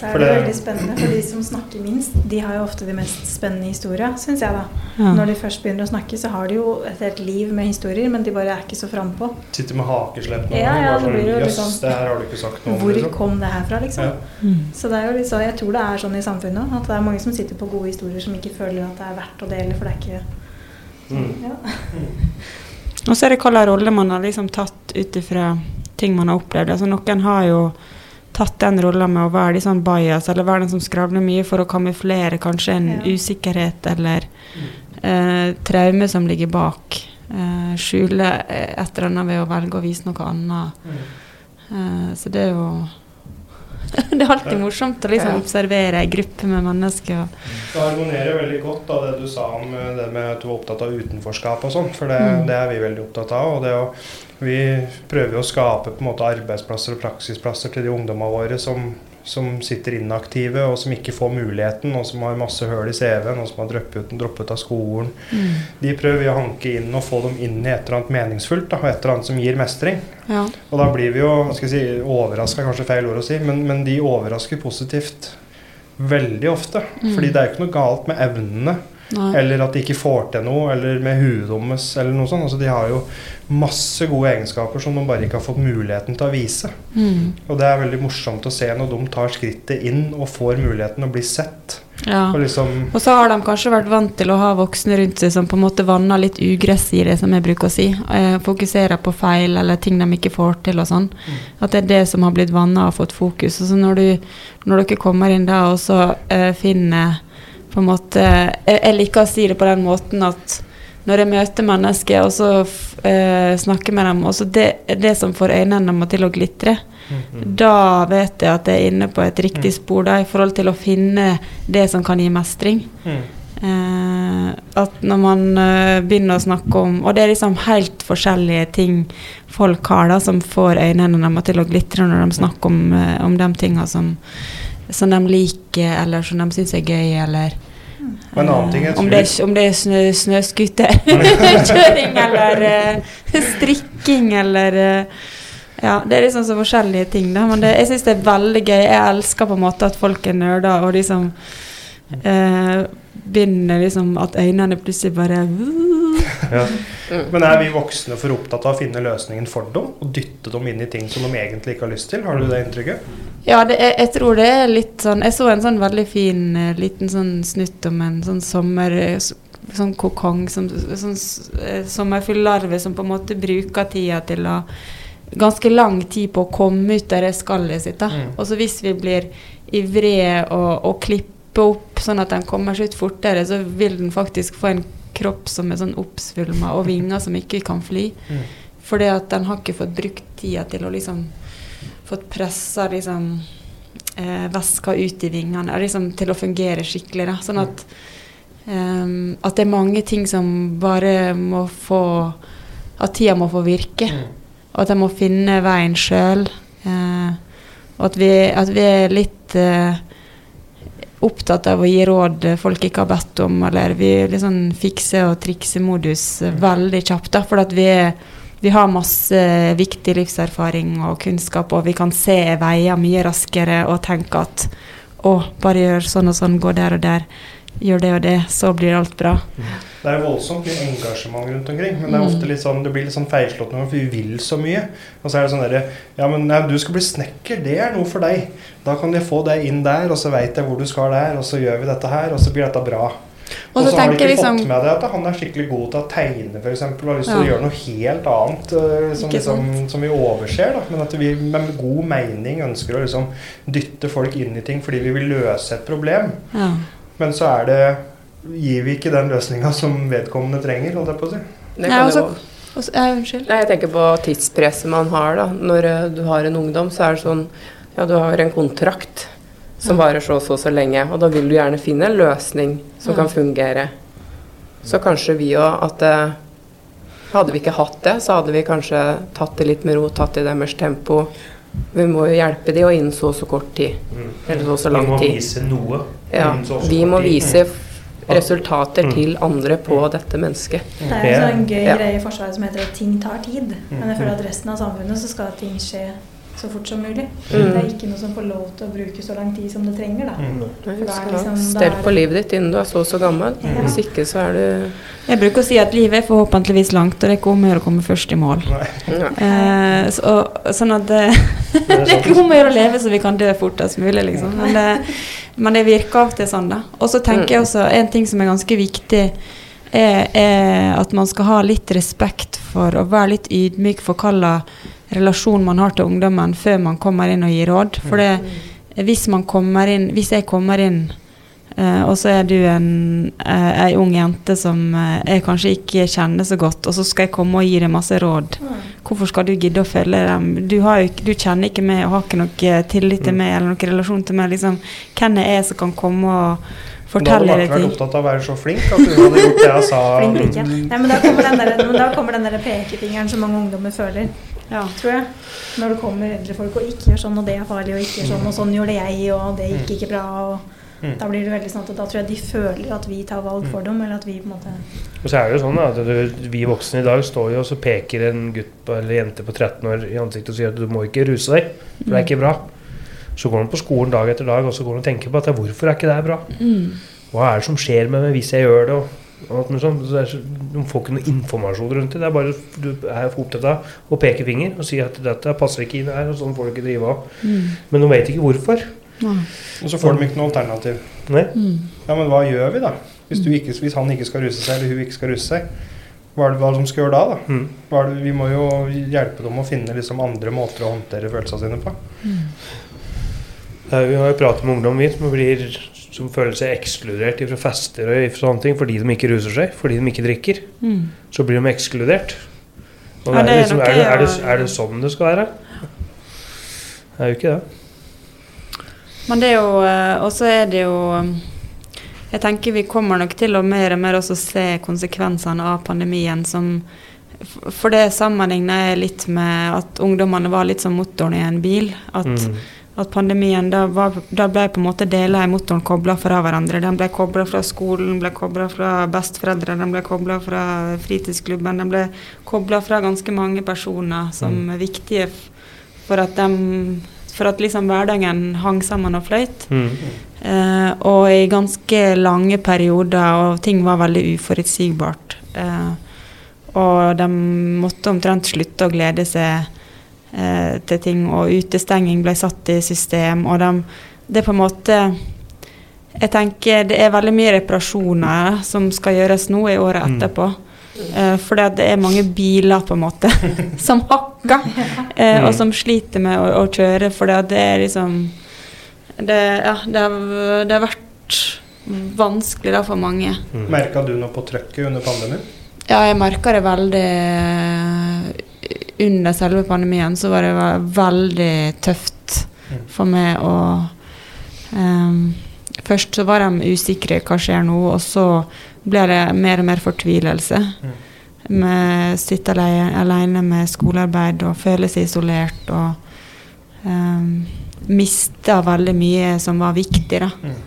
Så er det det- veldig spennende, for de som snakker minst, de har jo ofte de mest spennende historiene, syns jeg, da. Ja. Når de først begynner å snakke, så har de jo et helt liv med historier, men de bare er ikke så frampå. Sitter med hakeslepp nå. Ja, ja, det sånn, blir jo Jøss, liksom- det her har du ikke sagt noe om. Hvor liksom. kom det her fra, liksom? Ja. Mm. Så det er jo litt så, jeg tror det er sånn i samfunnet at det er mange som sitter på gode historier som ikke føler at det er verdt å dele, for det er ikke Mm. ja. Og så er det hvilken rolle man har liksom tatt ut ifra ting man har opplevd. Altså Noen har jo tatt den rolla med å være litt sånn bias, eller være den som skravler mye for å kamuflere kanskje en Ja. usikkerhet eller eh, traume som ligger bak. Eh, skjule eh, et eller annet ved å velge å vise noe annet. Eh, så det er jo Det er alltid morsomt å liksom observere ei gruppe med mennesker. og Det harmonerer veldig godt da, det du sa om eh, det med at du var opptatt av utenforskap og sånn, for det, Mm. det er vi veldig opptatt av. og det å, Vi prøver jo å skape på en måte arbeidsplasser og praksisplasser til de ungdommene våre som, som sitter inaktive og som ikke får muligheten, og som har masse høl i CV-en, og som har droppet, droppet av skolen. De prøver vi å hanke inn og få dem inn i et eller annet meningsfullt, da, et eller annet som gir mestring. Ja. Og da blir vi jo skal jeg si, overraska, kanskje feil ord å si, men, men de overrasker positivt veldig ofte. Mm. Fordi det er jo ikke noe galt med evnene, Nei. eller at de ikke får til noe, eller med huet deres, eller noe sånt. Altså, de har jo masse gode egenskaper som de bare ikke har fått muligheten til å vise. Mm. Og det er veldig morsomt å se når de tar skrittet inn og får muligheten å bli sett. Ja. Og liksom Og så har de kanskje vært vant til å ha voksne rundt seg som på en måte vanner litt ugress i det, som jeg bruker å si. Eh, fokuserer på feil eller ting de ikke får til og sånn. At det er det som har blitt vanna og fått fokus. Og så når, du, når dere kommer inn da og så eh, finner på en måte jeg, jeg liker å si det på den måten at når jeg møter mennesker og så eh, snakker med dem, og så det, det som får øynene deres til å glitre, da vet jeg at jeg er inne på et riktig spor da, i forhold til å finne det som kan gi mestring. mm. Eh, at når man eh, begynner å snakke om Og det er liksom helt forskjellige ting folk har da som får øynene til å glitre når de snakker om, eh, om de tinga som, som de liker, eller som de syns er gøy, eller Og en annen ting jeg eh, om, det er, om det er snø, snøscooterkjøring eller uh, strikking eller uh, Ja, det er liksom så forskjellige ting, da. Men det, jeg syns det er veldig gøy. Jeg elsker på en måte at folk er nerder, og liksom uh, begynner liksom At øynene plutselig bare Ja. Men er vi voksne for opptatt av å finne løsningen for dem, og dytte dem inn i ting som de egentlig ikke har lyst til? Har du det inntrykket? Ja, det er, jeg tror det er litt sånn Jeg så en sånn veldig fin eh, liten sånn snutt om en sånn sommer... eh, Sånn kokong, som, sånn s- eh, som på en måte bruker tida til å Ganske lang tid på å komme ut av det skallet sitt. da. Mm. Og så hvis vi blir ivrige og, og klipper opp sånn at den kommer seg ut fortere, så vil den faktisk få en kropp som er sånn oppsvulma, og vinger som ikke kan fly. Mm. Fordi at den har ikke fått brukt tida til å liksom Fått pressa liksom eh, væska ut i vingene, liksom til å fungere skikkelig. Da. Sånn at um, At det er mange ting som bare må få At tida må få virke. Og at jeg må finne veien sjøl. Eh, og at vi, at vi er litt eh, opptatt av å gi råd folk ikke har bedt om, eller vi er litt sånn fikse- og triksemodus modus veldig kjapt. da, For at vi, er, vi har masse viktig livserfaring og kunnskap, og vi kan se veier mye raskere og tenke at å, bare gjør sånn og sånn, gå der og der, gjør det og det, så blir alt bra. Det er voldsomt mye engasjement rundt omkring, men det er ofte litt sånn, det blir litt sånn feilslått for vi vil så mye. Og så er det sånn derre Ja, men nei, du skal bli snekker, det er noe for deg. Da kan jeg få deg inn der, og så veit jeg hvor du skal der, og så gjør vi dette her, og så blir dette bra. Og så har de ikke liksom fått med deg at han er skikkelig god til å tegne, f.eks. Og har lyst til å gjøre noe helt annet eh, som, liksom, som vi overser. Da. Men at vi med god mening ønsker å liksom dytte folk inn i ting fordi vi vil løse et problem. ja. Men så er det gir vi ikke den løsninga som vedkommende trenger. holdt jeg på å si. Det Nei, også- ja, Unnskyld. Nei, jeg tenker på tidspresset man har da. Når eh, du har en ungdom, så er det sånn Ja, du har en kontrakt som varer så og så så lenge, og da vil du gjerne finne en løsning som kan fungere. Så kanskje vi òg at eh, Hadde vi ikke hatt det, så hadde vi kanskje tatt det litt med ro, tatt det i deres tempo. Vi må jo hjelpe dem, og innen så og så kort tid. Eller så og så lang tid. Vi må vise noe. Ja, så så vi må vise resultater Mm. til andre på dette mennesket. Det er en sånn gøy Ja. greie i Forsvaret som heter at ting tar tid. Men jeg føler at resten av samfunnet så skal ting skje så fort som mulig. Mm. Det er ikke noe som får lov til å bruke så lang tid som det trenger. da. Mm. Du skal liksom- stell på livet ditt innen du er så og så gammel. Ja. Hvis ikke så er du Jeg bruker å si at livet er forhåpentligvis langt, og det er ikke om å gjøre å komme først i mål. Eh, så, sånn at det, Det er ikke om å gjøre å leve så vi kan dø fortest mulig, liksom. Men det, men det virker av og til sånn, da. Og så tenker jeg også en ting som er ganske viktig, er, er at man skal ha litt respekt for å være litt ydmyk for hva slags relasjon man har til ungdommen før man kommer inn og gir råd. For det, hvis man kommer inn Hvis jeg kommer inn Eh, og så er du en eh, ei ung jente som eh, jeg kanskje ikke kjenner så godt, og så skal jeg komme og gi deg masse råd. Hvorfor skal du gidde å følge dem? Du, har jo, du kjenner ikke meg og har ikke noe tillit til meg eller noen relasjon til meg. Liksom. Hvem er jeg som kan komme og Da hadde du vært opptatt av å være så flink at du hadde gjort det jeg sa. Flink ikke. Nei, men da kommer den der, der pekefingeren som mange ungdommer føler, Ja. tror jeg. Når det kommer eldre folk og ikke gjør sånn, og det er farlig, og ikke gjør sånn, og sånn gjorde jeg, og det gikk ikke bra. og Mm. Da blir det veldig sånn at da tror jeg de føler at vi tar valg for dem, eller at vi på en måte Og så er det jo sånn at du, vi voksne i dag står jo og så peker en gutt på, eller jente på 13 år i ansiktet og sier at du må ikke ruse deg, for det er ikke bra. Så går han på skolen dag etter dag og så går han og tenker på at hvorfor er ikke det bra? Mm. Hva er det som skjer med meg hvis jeg gjør det? Og, og alt mulig sånt. Så det er de får ikke noe informasjon rundt det. Det er bare du er for opptatt av å peke finger og si at dette passer ikke inn her, og sånn får du ikke drive av. Mm. Men de vet ikke hvorfor. Ja. Og så får de ikke noe alternativ. Nei. Mm. Ja, men hva gjør vi da? Hvis, du ikke, hvis han ikke skal ruse seg, eller hun ikke skal ruse seg. Hva er det hva de skal gjøre da? da? Mm. Hva er det, vi må jo hjelpe dem å finne liksom andre måter å håndtere følelsene sine på. Mm. Vi har jo pratet med ungdom vi som, blir, som føler seg ekskludert fra fester og sånne ting fordi de ikke ruser seg, fordi de ikke drikker. Mm. Så blir de ekskludert. Og Ja, det er, liksom, er, det, er, det, er det sånn det skal være? Det er jo ikke det. Men det er jo eh, Og så er det jo um, Jeg tenker vi kommer nok til å mer og mer også se konsekvensene av pandemien som For det sammenligner jeg litt med at ungdommene var litt som motoren i en bil. At, Mm. At pandemien, da, var, da ble på en måte deler i motoren kobla fra hverandre. Den ble kobla fra skolen, ble kobla fra besteforeldre, den ble kobla fra fritidsklubben. Den ble kobla fra ganske mange personer som er viktige for at, de, for at liksom hverdagen hang sammen og fløyt. Mm. Eh, og i ganske lange perioder, og ting var veldig uforutsigbart. Eh, og de måtte omtrent slutte å glede seg eh, til ting, og utestenging ble satt i system. Og de, det er på en måte Jeg tenker det er veldig mye reparasjoner som skal gjøres nå i året Mm. etterpå. Eh, for det er mange biler på en måte som hakker, eh, Mm. og som sliter med å, å kjøre. For det er liksom det, ja, det, har, det har vært vanskelig da for mange. Mm. Merka du noe på trøkket under pandemien? Ja, jeg merka det veldig Under selve pandemien så var det veldig tøft Mm. for meg å um, Først så var de usikre, hva skjer nå? Og så ble det mer og mer fortvilelse. Med sitte alene, alene med skolearbeid og føle seg isolert og um, mista veldig mye som var viktig, da. Mm.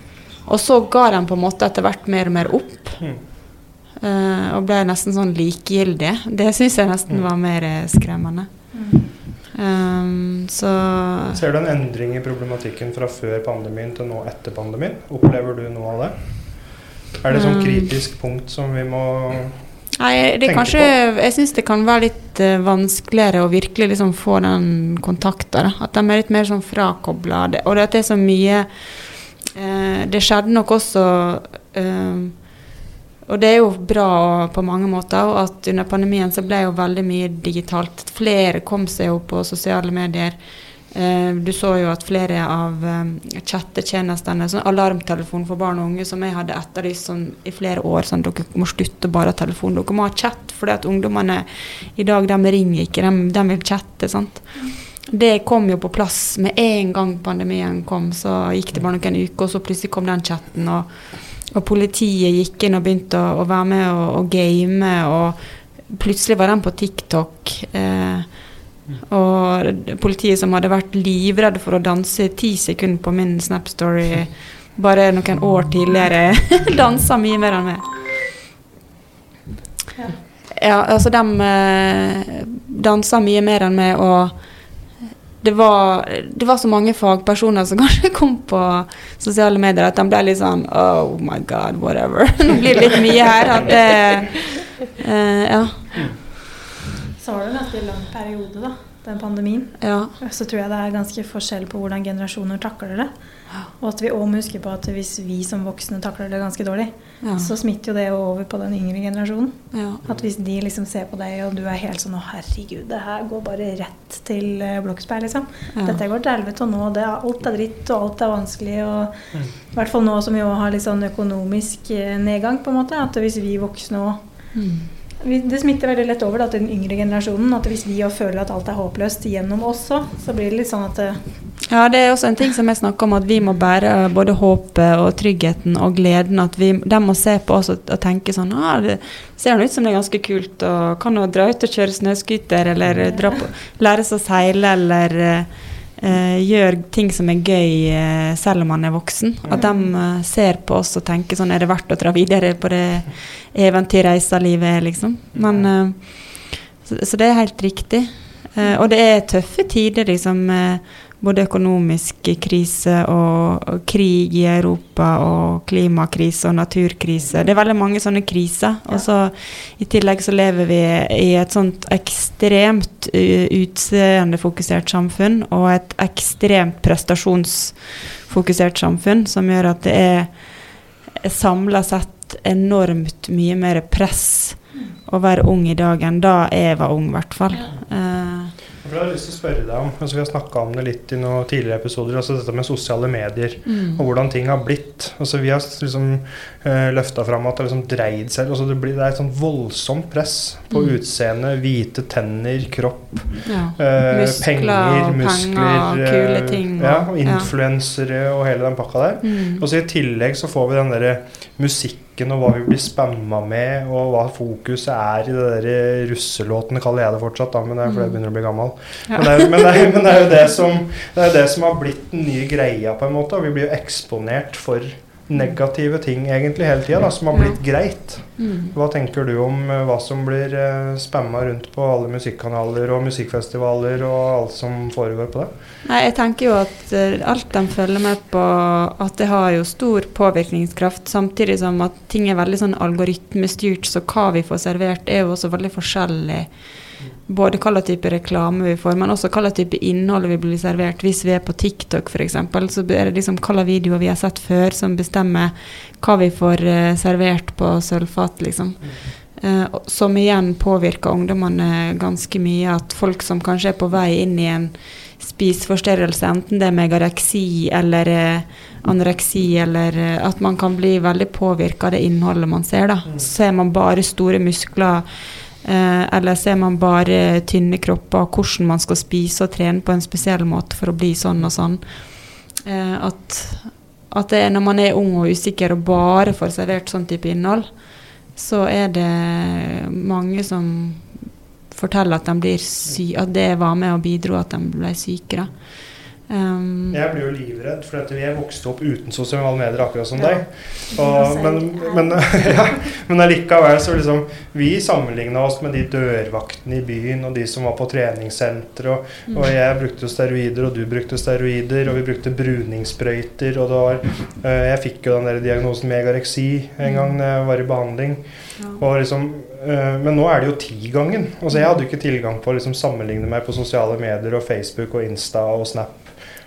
Og så ga de på en måte etter hvert mer og mer opp. Mm. Eh, og ble nesten sånn likegyldig. Det syns jeg nesten Mm. var mer eh, skremmende. Um, så Ser du en endring i problematikken fra før pandemien til nå etter pandemien? Opplever du noe av det? Er det sånn Um. kritisk punkt som vi må Nei, det er kanskje Jeg syns det kan være litt uh, vanskeligere å virkelig liksom få den kontakta. At de er litt mer sånn frakobla. Og det at det er så mye uh, Det skjedde nok også eh, Og det er jo bra på mange måter, at under pandemien så ble jo veldig mye digitalt. Flere kom seg jo på sosiale medier. Eh, du så jo at flere av eh, chattetjenestene, sånn alarmtelefon for barn og unge, som jeg hadde etterlyst sånn, i flere år, sånn dere må slutte bare ha telefon, dere må ha chat, fordi at ungdommene i dag, de ringer ikke, de, de vil chatte, sant. Det kom jo på plass med en gang pandemien kom, så gikk det bare noen uker, og så plutselig kom den chatten, og, og politiet gikk inn og begynte å, å være med og, og game, og plutselig var den på TikTok. Eh, og politiet som hadde vært livredde for å danse ti sekunder på min Snap Story bare noen år tidligere, dansa mye mer enn meg. Ja. Ja, altså de eh, dansa mye mer enn meg, og det var, det var så mange fagpersoner som kanskje kom på sosiale medier at de ble litt sånn Oh my God, whatever. Nå blir det litt mye her. At det, eh, ja. Så var det en ganske lang periode, da, den pandemien. ja. Så tror jeg det er ganske forskjell på hvordan generasjoner takler det. Og at vi òg må huske på at hvis vi som voksne takler det ganske dårlig, Ja. så smitter jo det over på den yngre generasjonen. ja. At hvis de liksom ser på deg, og du er helt sånn Å, herregud, det her går bare rett til uh, liksom. Ja. Dette går til helvete, og nå det er, alt er dritt, og alt er vanskelig. Og Mm. i hvert fall nå som vi òg har litt sånn økonomisk eh, nedgang, på en måte. At hvis vi voksne òg Mm. Det smitter veldig lett over da, til den yngre generasjonen. At hvis vi føler at alt er håpløst gjennom oss òg, så blir det litt sånn at eh, Ja, det er også en ting som jeg snakker om, at vi må bære både håpet og tryggheten og gleden. At vi, de må se på oss og, og tenke sånn ah, Det ser nå ut som det er ganske kult, og kan jo dra ut og kjøre snøscooter, eller på, lære seg å seile, eller eh, gjør ting som er gøy eh, selv om man er voksen. At de eh, ser på oss og tenker sånn Er det verdt å dra videre på det eventyrreiselivet, liksom? Men eh, så, så det er helt riktig. Eh, og det er tøffe tider, liksom. med både økonomisk krise og, krig i Europa og klimakrise og naturkrise. Det er veldig mange sånne kriser. Og så i tillegg så lever vi i et sånt ekstremt utseendefokusert samfunn og et ekstremt prestasjonsfokusert samfunn som gjør at det er, samla sett enormt mye mer press å være ung i dag enn da jeg var ung, i hvert fall. Ja. For jeg har lyst til å spørre deg om, altså Vi har snakka om det litt i noen tidligere episoder, altså dette med sosiale medier. mm. Og hvordan ting har blitt. Altså Vi har liksom uh, løfta fram at det har liksom dreid seg altså det, blir, det er et sånn voldsomt press på Mm. utseende, hvite tenner, kropp, Ja. uh, Muskler penger, muskler penger, kule ting. Uh, Ja, og- og ja. influensere og hele den pakka der. Mm. Og så I tillegg så får vi den derre musikken og hva vi blir spamma med, og hva fokuset er i det der russelåtene, kaller jeg det fortsatt, da, men det er fordi jeg begynner å bli gammel. Mm. Ja. Men, det er, men, det er, men det er jo det som, det det som har blitt den nye greia, på en måte. Og vi blir jo eksponert for negative ting egentlig hele tida, som har blitt greit. Mm. Hva tenker du om eh, hva som blir uh, spamma rundt på alle musikkanaler og musikkfestivaler og alt som foregår på det? Nei, jeg tenker jo at eh, alt de følger med på, at det har jo stor påvirkningskraft, samtidig som at ting er veldig sånn algoritmestyrt, så hva vi får servert er jo også veldig forskjellig. Både hva slags type reklame vi får, men også hva slags type innhold vi blir servert. Hvis vi er på TikTok f.eks., så er det liksom hva slags videoer vi har sett før, som bestemmer hva vi får eh, servert på sølvfat, liksom. Uh, som igjen påvirker ungdommene ganske mye. At folk som kanskje er på vei inn i en spiseforstyrrelse, enten det er megareksi eller uh, anoreksi, eller uh, at man kan bli veldig påvirka av det innholdet man ser. da. Ser man bare store muskler, eller ser man bare tynne kropper, hvordan man skal spise og trene på en spesiell måte for å bli sånn og sånn. Eh, at, at det er når man er ung og usikker og bare får servert sånn type innhold, så er det mange som forteller at, de blir sy at det var med og bidro at de ble syke. da. Um, Jeg blir jo livredd, for jeg vi er vokst opp uten sosiale medier, akkurat som Ja. deg. Og, men, men, ja, men allikevel så liksom Vi sammenligna oss med de dørvaktene i byen og de som var på treningssenter. Og, Mm. og jeg brukte steroider, og du brukte steroider, og vi brukte bruningssprøyter. Og var eh, Jeg fikk jo den der diagnosen megareksi en gang da jeg var i behandling. Og liksom, eh, men nå er det jo tigangen. Altså, jeg hadde jo ikke tilgang på å liksom, sammenligne meg på sosiale medier og Facebook og Insta og Snap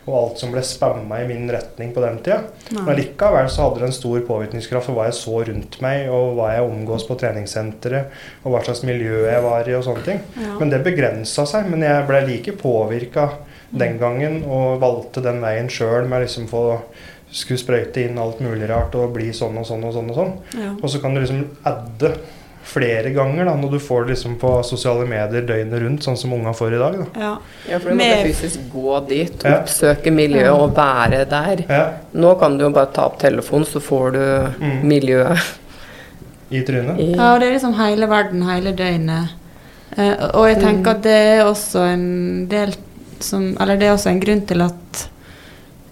og alt som ble spamma i min retning på den tida. Men likevel så hadde det en stor påvirkningskraft for hva jeg så rundt meg, og hva jeg omgås på treningssenteret, og hva slags miljø jeg var i og sånne ting. Ja. Men det begrensa seg. Men jeg ble like påvirka den gangen og valgte den veien sjøl med liksom få skulle sprøyte inn alt mulig rart og bli sånn og sånn og sånn. Og sånn. Ja. Og så kan du liksom adde flere ganger da, når du får det liksom på sosiale medier døgnet rundt, sånn som unga får i dag. Da. Ja. Ja, for du Med- måtte fysisk gå dit, oppsøke miljøet og være der. Ja, Nå kan du jo bare ta opp telefonen, så får du Mm. miljøet I trynet. i ja, og det er liksom hele verden hele døgnet. Eh, og jeg tenker at det er også en del som Eller det er også en grunn til at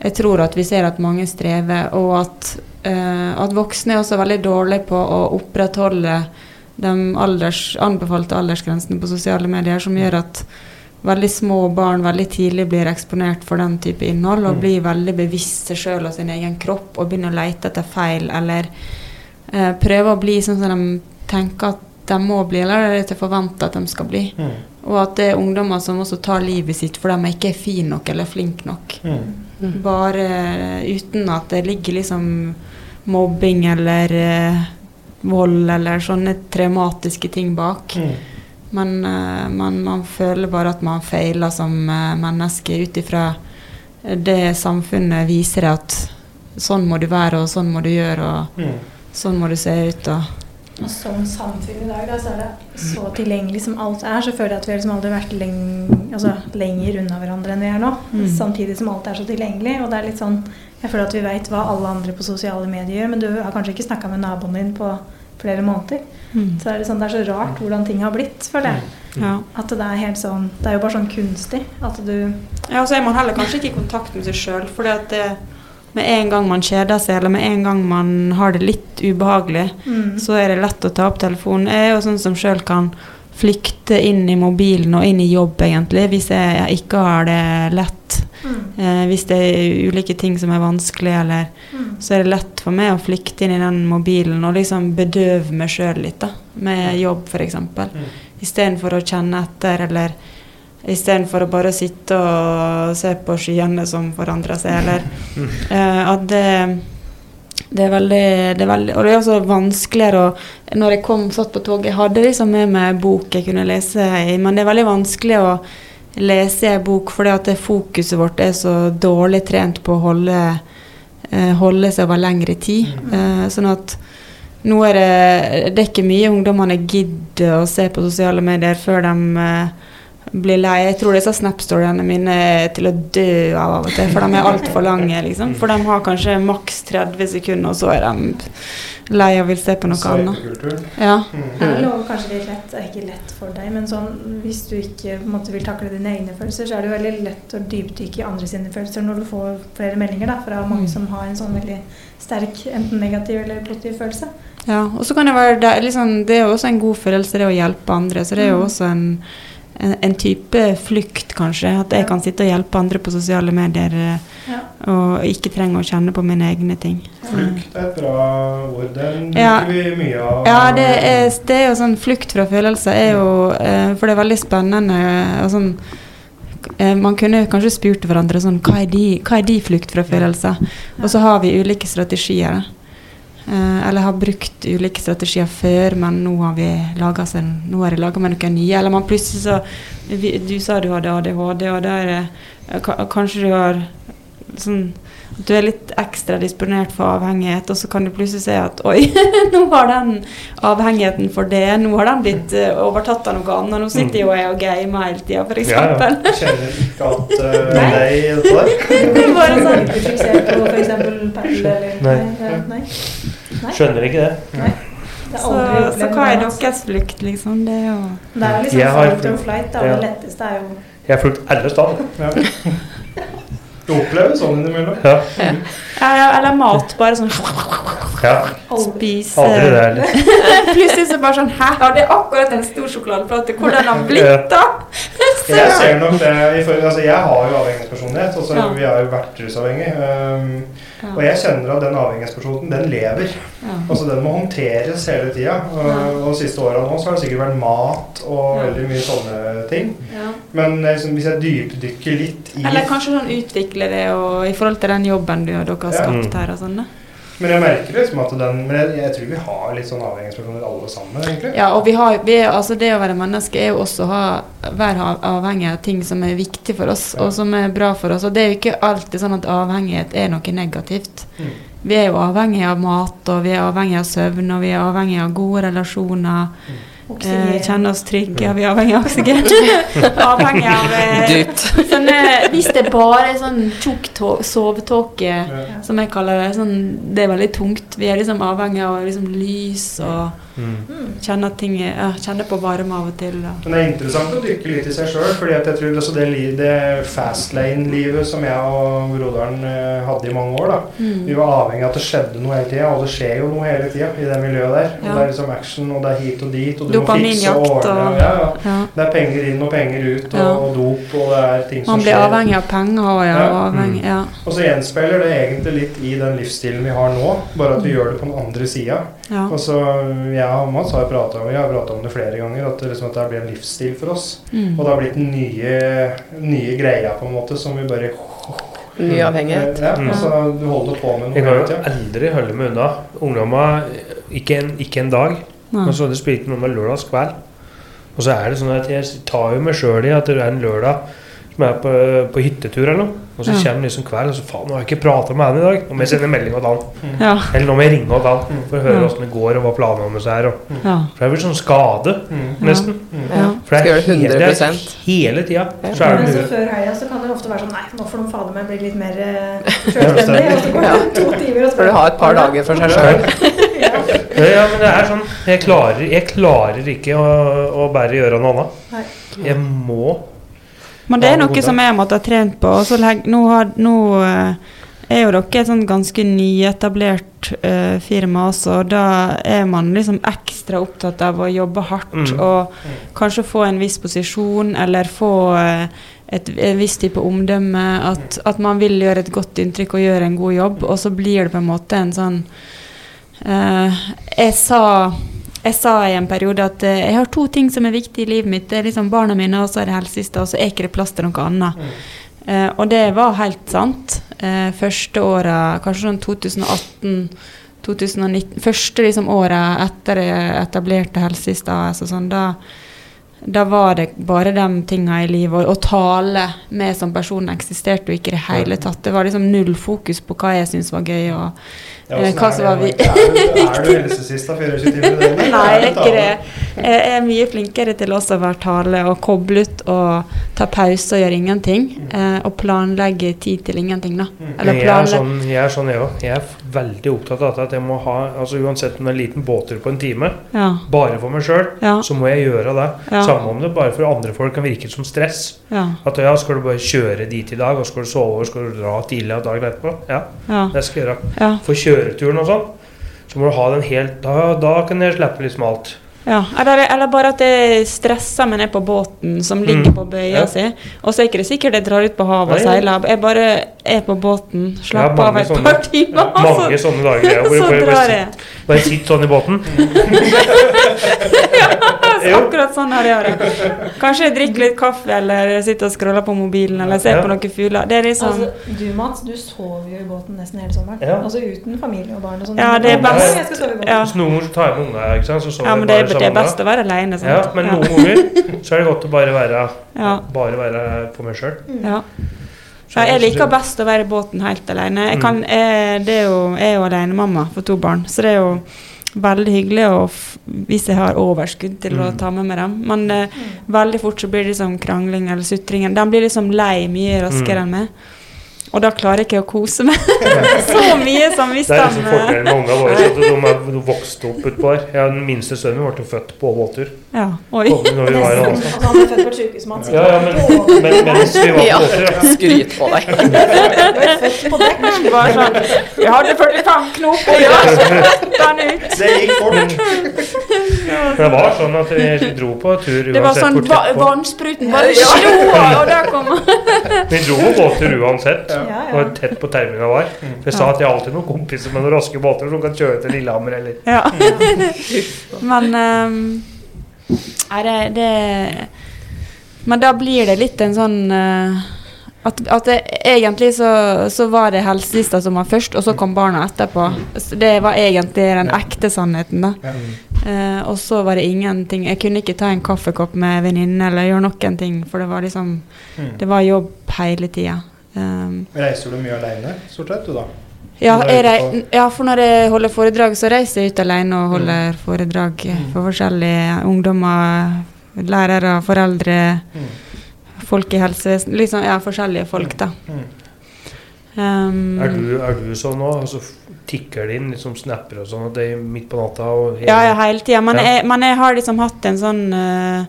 jeg tror at vi ser at mange strever, og at, eh, at voksne er også veldig dårlige på å opprettholde de alders, anbefalte aldersgrensene på sosiale medier, som gjør at veldig små barn veldig tidlig blir eksponert for den type innhold, og Mm. blir veldig bevisste sjøl og sin egen kropp, og begynner å lete etter feil, eller eh, prøver å bli sånn som de tenker at de må bli, eller er det til forventa at de skal bli. Mm. Og at det er ungdommer som også tar livet sitt fordi de ikke er fine nok eller flinke nok. Mm. Bare uten at det ligger liksom mobbing eller eh, vold eller sånne traumatiske ting bak. Mm. Men eh, man, man føler bare at man feiler som eh, menneske ut ifra det samfunnet viser deg at sånn må du være, og sånn må du gjøre, og Mm. sånn må du se ut. Og, Og som samfunn i dag, da, så er det så tilgjengelig som alt er, så føler jeg at vi har liksom aldri vært leng altså, lenger unna hverandre enn vi er nå. Mm. Samtidig som alt er så tilgjengelig. Og det er litt sånn Jeg føler at vi veit hva alle andre på sosiale medier gjør, men du har kanskje ikke snakka med naboen din på flere måneder. Så er det, sånn, det er så rart hvordan ting har blitt, føler jeg. ja. At det er helt sånn Det er jo bare sånn kunstig. At du Ja, og så er man heller kanskje ikke i kontakt med seg sjøl. fordi at det, med en gang man kjeder seg, eller med en gang man har det litt ubehagelig, mm. så er det lett å ta opp telefonen. Jeg er jo sånn som sjøl kan flykte inn i mobilen og inn i jobb, egentlig, hvis jeg ikke har det lett. Mm. Eh, hvis det er ulike ting som er vanskelig, eller Mm. så er det lett for meg å flykte inn i den mobilen og liksom bedøve meg sjøl litt, da. Med jobb, f.eks. Mm. Istedenfor å kjenne etter, eller istedenfor å bare sitte og se på skyene som forandrer seg, eller eh, at det det er veldig, det er veldig Og det er også vanskeligere å Når jeg kom satt på toget, jeg hadde liksom med meg bok jeg kunne lese i, men det er veldig vanskelig å lese en bok fordi at det fokuset vårt er så dårlig trent på å holde, eh, holde seg over lengre tid. Mm. sånn at nå er det Det er ikke mye ungdommene gidder å se på sosiale medier før de eh, blir lei. Jeg tror disse Snap-storyene mine er til å dø av av og til, for de er altfor lange. liksom. For de har kanskje maks 30 sekunder, og så er de lei og vil se på noe annet. Ja. Det er lov, kanskje litt lett, det er ikke lett for deg, men sånn, hvis du ikke måte, vil takle dine egne følelser, så er det jo veldig lett å dypdykke i andre sine følelser når du får flere meldinger da, fra mange som har en sånn veldig sterk enten negativ eller positiv følelse. Ja, og så kan det være det, er liksom, det er jo også en god følelse, det å hjelpe andre. Så det er jo Mm. også en, en, en type flukt, kanskje. At jeg Ja. kan sitte og hjelpe andre på sosiale medier eh, Ja. og ikke trenger å kjenne på mine egne ting. Flukt er et bra ord. Den bruker Ja. vi mye av. Ja, det er, det er jo sånn flukt fra følelser er jo eh, For det er veldig spennende og sånn eh, Man kunne kanskje spurt hverandre sånn Hva er de, hva er de flukt fra følelser? Og så har vi ulike strategier. Eh, eller har brukt ulike strategier før, men nå har vi laget nå har jeg laga meg noen nye. Eller man plutselig så Du sa du hadde ADHD, og er eh, Kanskje du har sånn du er litt ekstra disponert for avhengighet, og så kan du plutselig se at oi, nå har den avhengigheten for det, nå har den blitt eh, overtatt av noe annet. Nå sitter jo jeg og gamer hele tida, f.eks. Ja, ja. Jeg kjenner ikke at uh, nei i dette der. Bare sånn. Fokusert på f.eks. Perle eller Nei. Nei. nei. Nei. Skjønner ikke det. Det er Så, så hva er deres flukt, liksom? Det er jo Det er liksom flight har or flight. Da. Ja. Det letteste er jo Jeg har flukt alle steder. Ja. Du opplever sånn innimellom. Ja. ja, Eller mat, bare sånn ja. spise Aldri det heller. Plutselig så bare sånn Hæ, hadde jeg akkurat en stor sjokoladeplate? Hvordan har den blitt, da? Jeg ser nok det altså Jeg har jo avhengighetspersonlighet. Altså Ja. Vi har jo vært rusavhengig. Um, Ja. og jeg kjenner at den avhengighetspersonen, den lever. Ja. Altså Den må håndteres hele tida. Og, og siste åra nå så har det sikkert vært mat og veldig mye sånne ting. Ja. Men liksom, hvis jeg dypdykker litt i Eller kanskje sånn utvikle det og, i forhold til den jobben du, og dere har skapt her og sånn. Men jeg merker liksom at den Men jeg, jeg tror vi har litt sånn avhengighetspersoner alle sammen, egentlig. Ja, og vi har, vi er, altså det å være menneske er jo også å ha, være avhengig av ting som er viktig for oss, Ja. og som er bra for oss. Og det er jo ikke alltid sånn at avhengighet er noe negativt. Mm. Vi er jo avhengig av mat, og vi er avhengig av søvn, og vi er avhengig av gode relasjoner. Eh, kjenne oss trygge. Ja, vi er avhengig av oksygen. avhengig av eh, sånne, Hvis det bare er sånn tjukk sovetåke, Ja. som jeg kaller det, sånn, det er veldig tungt. Vi er liksom avhengig av liksom lys og Mm. kjenne, ting, ja, kjenne på varme av og til. Ja. Men det er interessant å dykke litt i seg sjøl. fordi jeg tror også det, det fastlane-livet som jeg og broderen eh, hadde i mange år da, Mm. Vi var avhengig av at det skjedde noe hele tida, og det skjer jo noe hele tida i det miljøet der. Og Ja. Det er liksom action, og det er hit og dit, og du må fikse og ordne. og- ja. Det er penger inn og penger ut, og, og dop, og det er ting som skjer. Man blir avhengig av penger og ja, avhengig, ja. Og så gjenspeiler det egentlig litt i den livsstilen vi har nå, bare at vi gjør det på den andre sida. Ja. Og så Jeg og Mats har pratet om, jeg har pratet om det flere ganger, at det, liksom, at det blir en livsstil for oss. Mm. Og det har blitt den nye, nye greia, på en måte, som vi bare Ny avhengighet. Ja, Mm. altså du holder på med noe Jeg kan jo aldri holde meg unna ungdommer. Ikke en, ikke en dag. Nei. Og så det ikke noe med lørdagskveld. Og så er det sånn at jeg tar jo meg sjøl i at det er en lørdag som er på, på hyttetur eller noe. Og så Ja. kommer liksom kveld, og så faen, nå har jeg ikke prata med han i dag. Nå må jeg sende melding til han. Ja. Eller nå må jeg ringe til han for å høre Ja. det går og hva planene hans er. Og, Ja. for det er vel sånn skade, Mm. nesten. Mm. Ja. For det er hele, 100%. hele tida. Ja. Så er det mye. før helga så kan det ofte være sånn Nei, nå får de fader meg bli litt mer sjølstendig. timer, og så Skal du ha et par dager for seg sjøl? Ja. Ja, men det er sånn Jeg klarer, jeg klarer ikke å, å bare gjøre noe annet. Nei. Jeg må Men det er noe som jeg måtte ha trent på. Og så legg, nå, har, nå eh, er jo dere et sånn ganske nyetablert uh, firma også, og da er man liksom ekstra opptatt av å jobbe hardt Mm. og kanskje få en viss posisjon, eller få uh, et, en viss type omdømme. At, at man vil gjøre et godt inntrykk og gjøre en god jobb, og så blir det på en måte en sånn uh, jeg sa jeg sa i en periode at eh, jeg har to ting som er viktige i livet mitt. Det er liksom barna mine, og så er det helsesista, og så er ikke det plass til noe annet. Eh, og det var helt sant. Uh, første åra, kanskje sånn 2018 2019, Første liksom året etter jeg etablerte Helsesista altså sånn, da, da var det bare de tinga i livet. Og å tale med som person eksisterte jo ikke i det hele tatt. Det var liksom null fokus på hva jeg syntes var gøy. og Ja, Eh, hva som var viktig. Er du, helsesista 24 timer i døgnet? Nei, ikke det. Jeg er mye flinkere til også å være tale og koble ut og ta pause og gjøre ingenting. Eh, og planlegge tid til ingenting, da. Eller jeg er sånn, jeg er sånn, jeg òg. Jeg er veldig opptatt av at jeg må ha altså Uansett om det er en liten båttur på en time, Ja. bare for meg sjøl, Ja. så må jeg gjøre det. Ja. Samme om det bare for andre folk kan virke som stress. Ja. At ja, skal du bare kjøre dit i dag, og skal du sove, og skal du dra tidlig av dagen etterpå? Ja, Ja. det skal jeg gjøre. For kjøreturen og sånn, så må du ha den helt Da, da kan jeg slippe liksom alt. Ja, eller, eller bare at jeg stresser meg ned på båten som ligger Mm. på bøya Ja. si. Og så er ikke det sikkert jeg drar ut på havet og seiler. Jeg bare er på båten, slapper av et par timer, Ja, Mange så, sånne dager. Jeg, hvor jeg så bare, drar jeg. sitter, bare sitter sånn i båten. Så akkurat sånn har jeg det. Kanskje jeg drikker litt kaffe eller sitter og scroller på mobilen eller ser Ja. på noen fugler. Det er liksom Altså, du Mats, du sover jo i båten nesten hele sommeren. Ja. Altså uten familie og barn og sånn. Ja, det er best. Jeg. Ja. Hvis noen ganger så tar jeg med unga, ikke sant? Så sover Ja, men det, bare er- det er best å være alene. Ja, Sant? men Ja. noen ganger så er det godt å bare være, Ja. bare være på meg sjøl. Ja. Ja, jeg liker best å være i båten helt alene. Jeg, kan, jeg, det er jo, jeg er jo alenemamma for to barn, så det er jo veldig hyggelig å f hvis jeg har overskudd til å Mm. ta med meg dem. Men eh, veldig fort så blir det liksom krangling eller sutring. De blir liksom lei mye raskere Mm. enn meg. Og da klarer jeg ikke å kose meg så mye som hvis Det er liksom fordelen med unga våre. at De er vokst opp utpå her. Jeg, den minste sønnen min ble født på båttur. Ja, oi. Når vi var i han er født på et sykehus. Ja, ja, men, men mens vi var Ja, på båttur ja. skryt på deg. På dekk. Bare sånn Vi hadde 45 knoper, ja. var den ut. Det gikk fort. Men det var sånn at vi dro på tur Det var uansett sånn hvor va tett på. vannspruten bare slo av, og der kom. Vi dro på båttur uansett. Ja, ja. Tett på terminalen var. For jeg sa at jeg har alltid noen kompiser med noen raske båter som kan kjøre til Lillehammer eller Ja. Men um, Nei, det, det Men da blir det litt en sånn uh, at, at det, egentlig så, så var det helselista som var først, og så kom barna etterpå. Det var egentlig den ekte sannheten, da. Eh, og så var det ingenting Jeg kunne ikke ta en kaffekopp med venninne eller gjøre noen ting, for det var liksom Det var jobb hele tida. Um, Reiser du mye alene, stort sett, du da? ja, jeg rei, ja, for når jeg holder foredrag, så reiser jeg ut alene og holder foredrag for forskjellige ungdommer, lærere, foreldre, Mm. folk i helsevesenet Liksom, ja, forskjellige folk, da. Mm. Um, Er du, er du sånn nå? Og så tikker det inn liksom snapper og sånn, midt på natta og hele Ja, ja, hele tida. Men, Ja. jeg- men jeg har liksom hatt en sånn eh,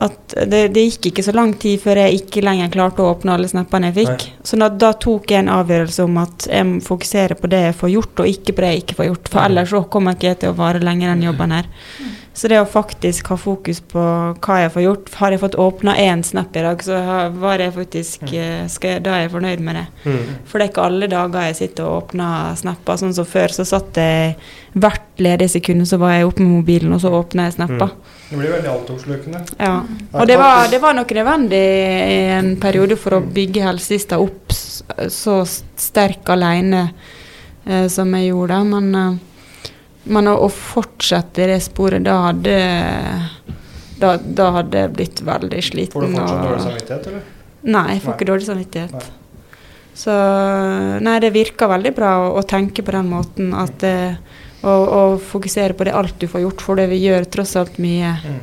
at det, det gikk ikke så lang tid før jeg ikke lenger klarte å åpne alle snappene jeg fikk. Så da, da tok jeg en avgjørelse om at jeg må fokusere på det jeg får gjort, og ikke på det jeg ikke får gjort. For ellers så kommer ikke jeg til å vare lenger enn jobben her. Så det å faktisk ha fokus på hva jeg får gjort Har jeg fått åpna én snap i dag, så har- var jeg faktisk eh, skal jeg, Da er jeg fornøyd med det. Mm. For det er ikke alle dager jeg sitter og åpner snapper. Sånn som før, så satt jeg hvert ledige sekund, så var jeg oppe med mobilen, og så åpna jeg snapper. Det blir veldig altoppslukende. Ja. Og det var, det var nok nødvendig i en periode for å bygge helsesista opp så sterk alene eh, som jeg gjorde. Men, eh, men å, å fortsette det sporet, da hadde da, da hadde jeg blitt veldig sliten. Får du fortsatt dårlig samvittighet, eller? Nei, jeg får Nei. ikke dårlig samvittighet. Nei. Så nei, det virker veldig bra å, å tenke på den måten at det, å, å fokusere på det alt du får gjort, for det vi gjør tross alt mye. Mm.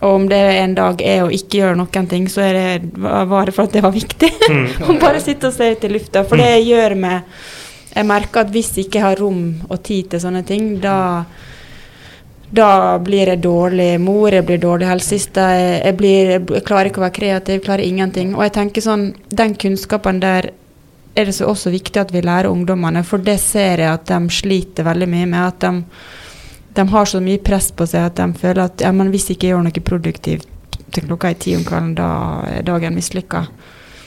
Og om det en dag er å ikke gjøre noen ting, så er det bare for at det var viktig. Mm. Å bare sitte og se ut i lufta. For det gjør med Jeg merker at hvis jeg ikke har rom og tid til sånne ting, da da blir jeg dårlig mor, jeg blir dårlig helsesøster, jeg, jeg, jeg klarer ikke å være kreativ, jeg klarer ingenting. Og jeg tenker sånn, den kunnskapen der er det så også viktig at vi lærer ungdommene, for det ser jeg at de sliter veldig mye med. At de, de har så mye press på seg at de føler at ja, men hvis jeg ikke gjør noe produktivt til klokka er ti om kvelden, da er dagen mislykka.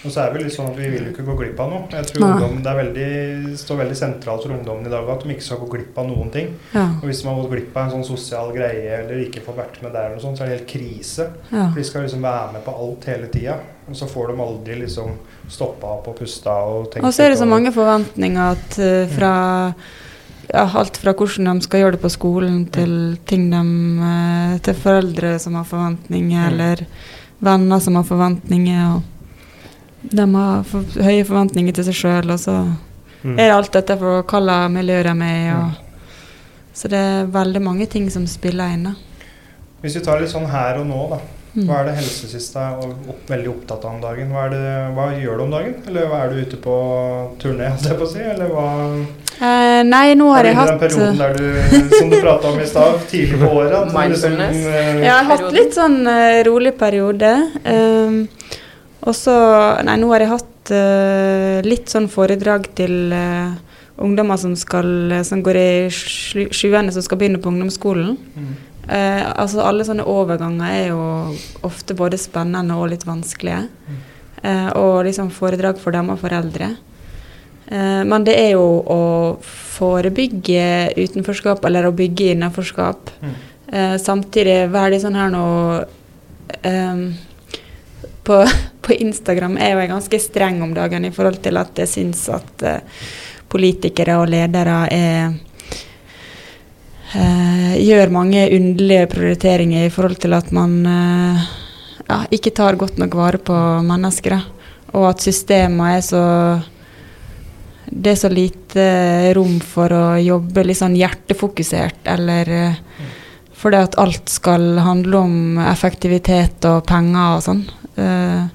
Og så er vi litt sånn at vi vil jo ikke gå glipp av noe. Jeg tror Nei. ungdom, Det er veldig, står veldig sentralt for ungdommen i dag at de ikke skal gå glipp av noen ting. Ja, Og Hvis man har gått glipp av en sånn sosial greie eller ikke fått vært med der, og sånt, så er det helt krise. ja. For de skal liksom være med på alt hele tida. Og så får de aldri liksom stoppa opp og pusta og tenkt Og så er det så mange forventninger at uh, fra ja, alt fra hvordan de skal gjøre det på skolen, til ting de eh, Til foreldre som har forventninger, Mm. eller venner som har forventninger. og De har for, høye forventninger til seg sjøl, og så Mm. er det alt dette for hva slags miljø de er i. Og, så det er veldig mange ting som spiller inn. da. Hvis vi tar litt sånn her og nå, da. Mm. Hva er det helsesiste er opp, veldig opptatt av om dagen? Hva, er det, hva gjør du om dagen? Eller hva er du ute på turné, holdt jeg på å si? Eller hva Eh, nei, nå har jeg hatt den perioden der du, som du prata om i stad, tidlig på året? Mindfulness. eh, Jeg har hatt litt sånn uh, rolig periode. Um, og så Nei, nå har jeg hatt uh, litt sånn foredrag til uh, ungdommer som skal Som går i sjuende, som skal begynne på ungdomsskolen. Mm. Uh, altså Alle sånne overganger er jo ofte både spennende og litt vanskelige. Eh, og liksom foredrag for dem og foreldre. Eh, men det er jo å forebygge utenforskap, eller å bygge innenforskap. Mm. Eh, samtidig være litt sånn her nå ehm, på, på Instagram er jo jeg ganske streng om dagen i forhold til at jeg syns at eh, politikere og ledere er uh, gjør mange underlige prioriteringer i forhold til at man uh, ja, ikke tar godt nok vare på mennesker. da. Og at systemet er så Det er så lite rom for å jobbe litt sånn hjertefokusert, eller eh, fordi at alt skal handle om effektivitet og penger og sånn. Eh,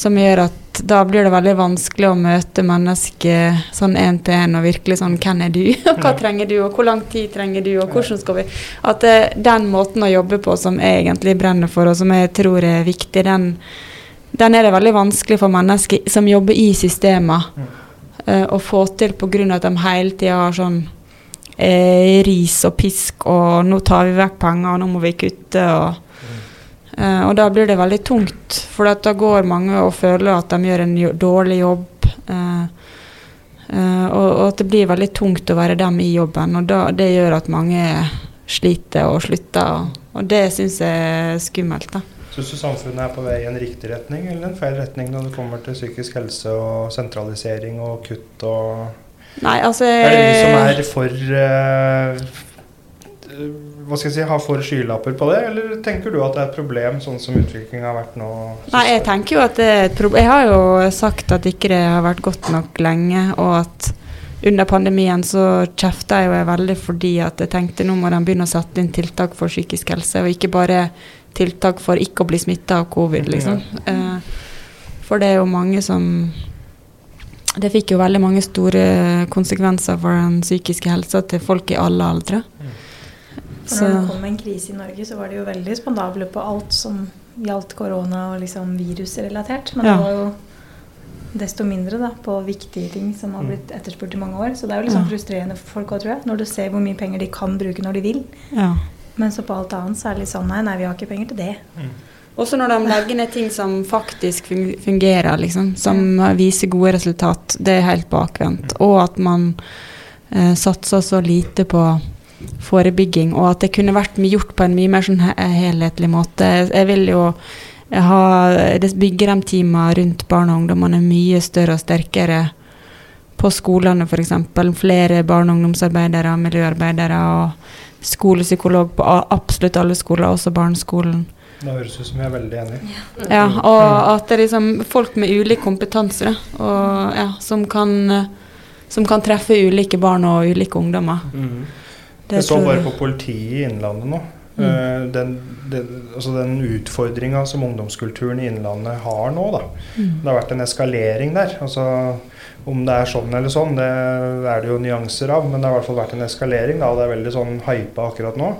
som gjør at da blir det veldig vanskelig å møte mennesker sånn én til én og virkelig sånn Hvem er du? Og hva trenger du? Og hvor lang tid trenger du? Og hvordan skal vi At eh, den måten å jobbe på som jeg egentlig brenner for, og som jeg tror er viktig, den, den er det veldig vanskelig for mennesker som jobber i systemer, eh, å få til pga. at de hele tida har sånn ris og pisk, og nå tar vi vekk penger, og nå må vi kutte. og Eh, og da blir det veldig tungt, for da går mange og føler at de gjør en jo dårlig jobb. eh, eh, og, og at det blir veldig tungt å være dem i jobben, og da, det gjør at mange sliter og slutter. Og, og det syns jeg er skummelt. da. Syns du samfunnet er på vei i en riktig retning eller en feil retning når det kommer til psykisk helse og sentralisering og kutt og Nei, altså Er det vi som er for eh, Hva skal jeg si, har for skylapper på det, eller tenker du at det er et problem sånn som utviklingen har vært nå? Nei, jeg tenker jo at det er et problem. Jeg har jo sagt at ikke det har vært godt nok lenge, og at under pandemien så kjefta jeg jo veldig fordi at jeg tenkte nå må de begynne å sette inn tiltak for psykisk helse, og ikke bare tiltak for ikke å bli smitta av covid, liksom. Ja. for det er jo mange som Det fikk jo veldig mange store konsekvenser for den psykiske helsa til folk i alle aldre. For når det kom en krise i Norge, så var de jo veldig spandable på alt som gjaldt korona og liksom virusrelatert. Men Ja. det var jo desto mindre da, på viktige ting som har Mm. blitt etterspurt i mange år. Så det er jo liksom Ja. frustrerende for folk òg, tror jeg. Når du ser hvor mye penger de kan bruke når de vil. Ja. Men så på alt annet så er det litt sånn nei, nei, vi har ikke penger til det. Også når de legger ned ting som faktisk fungerer, liksom, som viser gode resultat. Det er helt bakvendt. Og at man eh, satser så lite på forebygging, og at det kunne vært gjort på en mye mer sånn helhetlig måte. Jeg vil jo ha det Byggerem-teamet rundt barn og ungdommene mye større og sterkere på skolene, f.eks. Flere barne- og ungdomsarbeidere, miljøarbeidere og skolepsykolog på absolutt alle skoler, også barneskolen. Det høres ut som jeg er veldig enig. Ja, og at det er liksom folk med ulik kompetanse, da, og, ja, som, kan, som kan treffe ulike barn og ulike ungdommer. Det Jeg så bare på politiet i Innlandet nå. Mm. Eh, Den, den, altså den utfordringa som ungdomskulturen i Innlandet har nå, da. Mm. Det har vært en eskalering der. Altså, om det er sånn eller sånn, det er det jo nyanser av, men det har i hvert fall vært en eskalering. Da, det er veldig sånn hypa akkurat nå.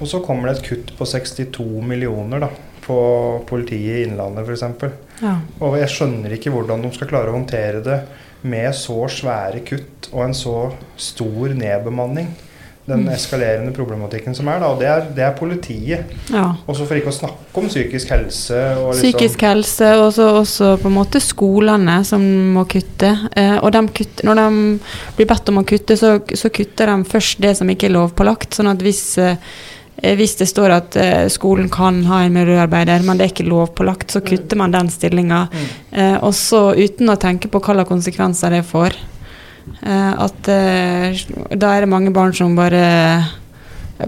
Og så kommer det et kutt på 62 millioner da, på politiet i Innlandet f.eks. Ja. Og jeg skjønner ikke hvordan de skal klare å håndtere det med så svære kutt og en så stor nedbemanning. Den Mm. eskalerende problematikken som er, da. Og det er, det er politiet. ja. Også for ikke å snakke om psykisk helse og liksom Psykisk helse, og så også på en måte skolene som må kutte. Eh, og de kutter, når de blir bedt om å kutte, så, så kutter de først det som ikke er lovpålagt. Sånn at hvis, eh, hvis det står at eh, skolen kan ha en miljøarbeider, men det er ikke lovpålagt, så kutter man den stillinga. Eh, og så uten å tenke på slags konsekvenser det får. Eh, at eh, da er det mange barn som bare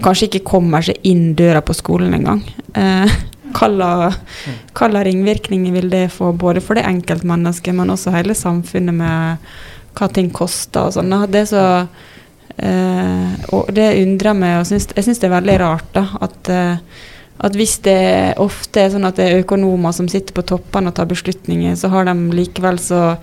kanskje ikke kommer seg inn døra på skolen engang. Eh, slags ringvirkninger vil det få både for det enkeltmennesket, men også hele samfunnet med hva ting koster og sånn. Det så eh, Og det undrer meg, og syns, jeg syns det er veldig rart da, at, eh, at hvis det ofte er sånn at det er økonomer som sitter på toppene og tar beslutninger, så har de likevel så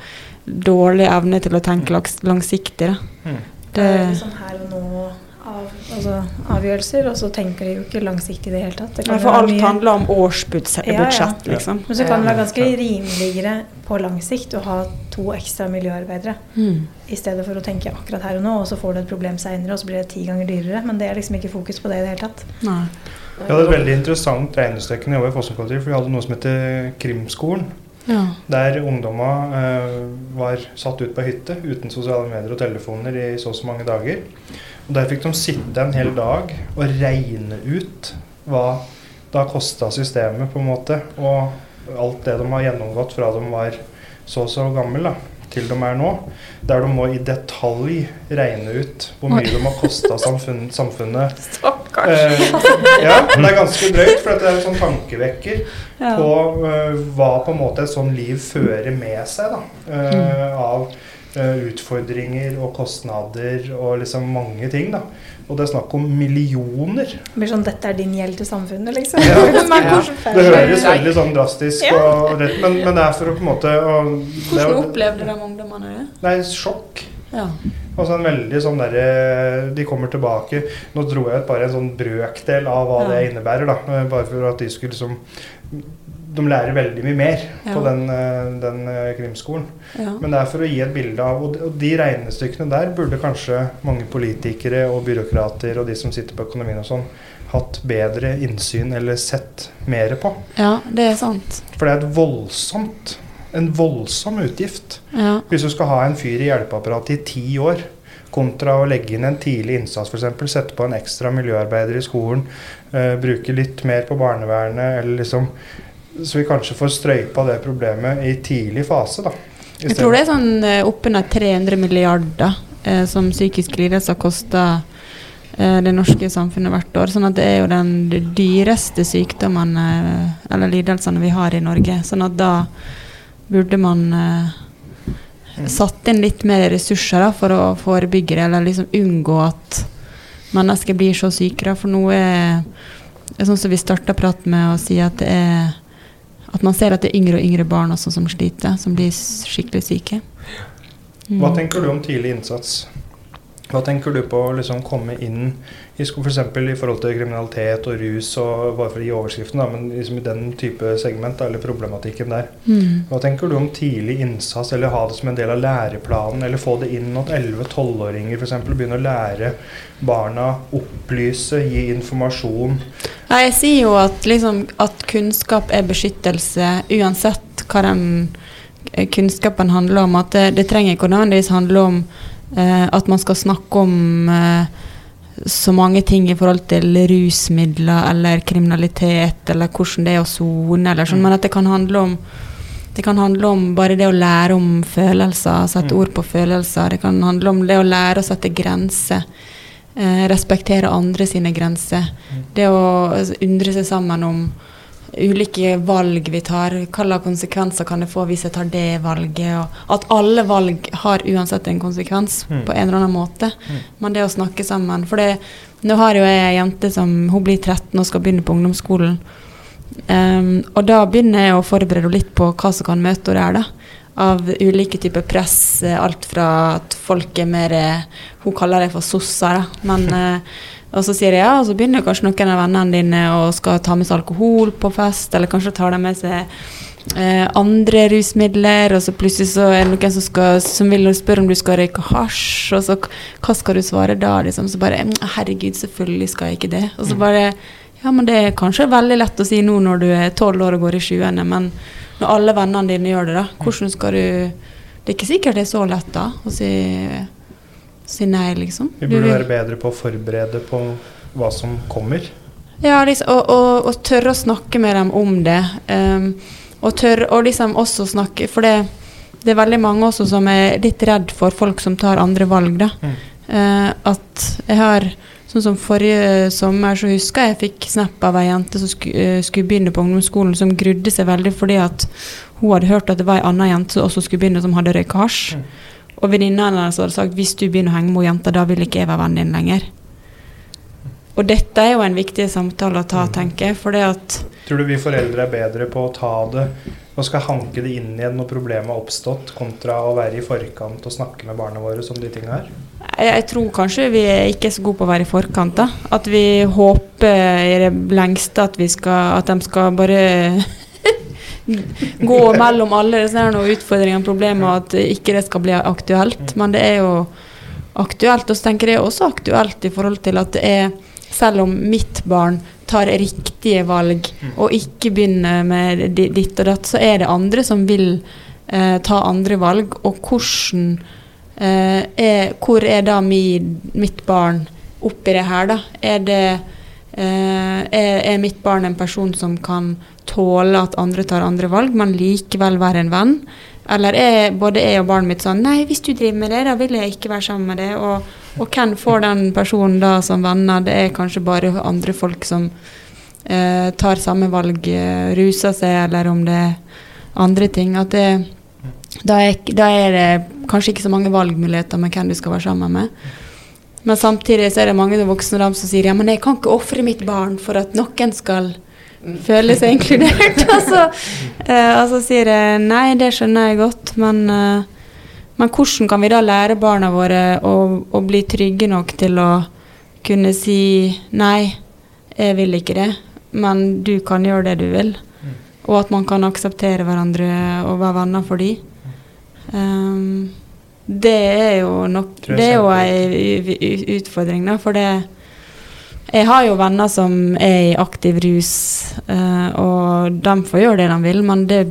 dårlig evne til å tenke langs, langsiktig. Da. Mm. Det er liksom her og nå av, altså, avgjørelser, og så tenker de jo ikke langsiktig i det hele tatt. Det ja, for alt mye- handler om årsbudsjett, Ja, ja. liksom. Men så kan det være ganske rimeligere på lang sikt å ha to ekstra miljøarbeidere Mm. i stedet for å tenke akkurat her og nå, og så får du et problem seinere, og så blir det ti ganger dyrere. Men det er liksom ikke fokus på det i det hele tatt. Nei. Vi hadde et veldig interessant regnestykke når jeg var i Fossum for vi hadde noe som heter Krimskolen. Ja. Der ungdommer eh, var satt ut på hytte uten sosiale medier og telefoner i så og så mange dager. Og Der fikk de sitte en hel dag og regne ut hva da kosta systemet, på en måte. Og alt det de har gjennomgått fra de var så og så gammel da, til de er nå. Der de må i detalj regne ut hvor mye de har kosta samfunn, samfunnet. Eh, ja, det er ganske drøyt, for det er en sånn tankevekker Ja. på eh, hva på en måte et sånt liv fører med seg. da, eh, Av eh, utfordringer og kostnader og liksom mange ting. da. Og det er snakk om millioner. Det blir sånn 'dette er din gjeld til samfunnet', liksom. Ja. Ja. Det høres veldig sånn drastisk Ja. og rett, men, men det er for å på en måte å, er, Hvordan det, opplevde de ungdommene det? Nei, sjokk. Ja. Altså en veldig sånn derre De kommer tilbake Nå dro jeg ut bare en sånn brøkdel av hva Ja. det innebærer, da. Bare for at de skulle liksom De lærer veldig mye mer Ja. på den, eh, den eh, krimskolen. Ja. Men det er for å gi et bilde av Og de- og de regnestykkene der burde kanskje mange politikere og byråkrater og de som sitter på økonomien og sånn, hatt bedre innsyn eller sett mer på. ja, det er sant. For det er et voldsomt En voldsom utgift. Ja. Hvis du skal ha en fyr i hjelpeapparatet i ti år, kontra å legge inn en tidlig innsats f.eks., sette på en ekstra miljøarbeider i skolen, eh, bruke litt mer på barnevernet, eller liksom Så vi kanskje får strøypa det problemet i tidlig fase, da. Jeg tror det er sånn eh, oppunder 300 milliarder eh, som psykisk lidelse kosta eh, det norske samfunnet hvert år. Sånn at det er jo den dyreste sykdommen eh, eller lidelsene vi har i Norge. Sånn at da burde man eh, satt inn litt mer ressurser da, for å forebygge det, eller liksom unngå at mennesker blir så syke. Da. For nå er er sånn som vi starta praten med å si at det er at man ser at det er yngre og yngre barn også som sliter, som blir skikkelig syke. Mm. Hva tenker du om tidlig innsats? Hva tenker du på å liksom komme inn i f.eks. For i forhold til kriminalitet og rus, og bare for å gi overskriften, da, men liksom i den type segment, da, eller problematikken der. Mm. Hva tenker du om tidlig innsats, eller ha det som en del av læreplanen, eller få det inn at 11-12-åringer f.eks. begynner å lære barna, opplyse, gi informasjon? Ja, jeg sier jo at, liksom, at kunnskap er beskyttelse, uansett hva den eh, kunnskapen handler om. At det, det trenger ikke nødvendigvis handle om eh, at man skal snakke om eh, så mange ting i forhold til rusmidler eller kriminalitet, eller hvordan det er å sone, eller sånn, Mm. men at det kan handle om det kan handle om bare det å lære om følelser, sette Mm. ord på følelser. Det kan handle om det å lære å sette grenser. Eh, respektere andre sine grenser. Det å undre seg sammen om ulike valg vi tar. Slags konsekvenser kan det få hvis jeg tar det valget? Og at alle valg har uansett en konsekvens Mm. på en eller annen måte. Mm. Men det å snakke sammen For det, nå har jo jeg ei jente som hun blir 13 og skal begynne på ungdomsskolen. Um, og da begynner jeg å forberede henne litt på hva som kan møte henne der. da av ulike typer press. eh, Alt fra at folk er mer eh, Hun kaller det for sosser. Men, eh, og så sier jeg ja, og så begynner kanskje noen av vennene dine og skal ta med seg alkohol på fest, eller kanskje tar de med seg eh, andre rusmidler, og så plutselig så er det noen som, skal, som vil spørre om du skal røyke hasj, og så hva skal du svare da? Liksom? Så bare «Mm, herregud, selvfølgelig skal jeg ikke det. Og så bare ja, men det er kanskje veldig lett å si nå når du er tolv år og går i sjuende, men når alle vennene dine gjør det, da, hvordan skal du Det er ikke sikkert det er så lett da å si, si nei, liksom. Vi burde være bedre på å forberede på hva som kommer. Ja, liksom, og, og, og tørre å snakke med dem om det. Um, og tørre og liksom også snakke For det, det er veldig mange også som er litt redd for folk som tar andre valg, da. Mm. Uh, at jeg har Sånn som forrige sommer, så husker jeg fikk snap av ei jente som eh, skulle begynne på ungdomsskolen, som grudde seg veldig fordi at hun hadde hørt at det var ei anna jente som også skulle begynne, som hadde røyka hasj. Mm. Og venninna hennes hadde sagt hvis du begynner å henge med jenta, da vil ikke jeg være vennen din lenger. og dette er jo en viktig samtale å ta, tenker jeg. For det at Tror du vi foreldre er bedre på å ta det og skal hanke det inn igjen når problemet har oppstått, kontra å være i forkant og snakke med barna våre om de tinga her? Jeg, tror kanskje vi er ikke så gode på å være i forkant. da. At vi håper i det lengste at, vi skal, at de skal bare gå mellom alle disse utfordringene og problemer, og at ikke det skal bli aktuelt. Men det er jo aktuelt. Og så tenker jeg også aktuelt i forhold til at det er selv om mitt barn tar riktige valg og ikke begynner med ditt og datt, så er det andre som vil eh, ta andre valg. Og hvordan eh, er, Hvor er da mi, mitt barn oppi det her, da? Er det eh, er, er mitt barn en person som kan tåle at andre tar andre valg, men likevel være en venn? Eller er både jeg og barnet mitt sånn Nei, hvis du driver med det, da vil jeg ikke være sammen med det. Og, og hvem får den personen da som venner? Det er kanskje bare andre folk som eh, tar samme valg, ruser seg, eller om det er andre ting. At det, da, er, da er det kanskje ikke så mange valgmuligheter med hvem du skal være sammen med. Men samtidig så er det mange voksne da som sier ja, men jeg kan ikke ofre mitt barn for at noen skal føle seg inkludert. og, så, eh, og så sier jeg nei, det skjønner jeg godt, men, eh, men hvordan kan vi da lære barna våre å, å bli trygge nok til å kunne si nei, jeg vil ikke det, men du kan gjøre det du vil. Og at man kan akseptere hverandre og være venner for de. Um, det er jo nok Det er jo ei utfordring, da, for det Jeg har jo venner som er i aktiv rus, uh, og de får gjøre det de vil, men det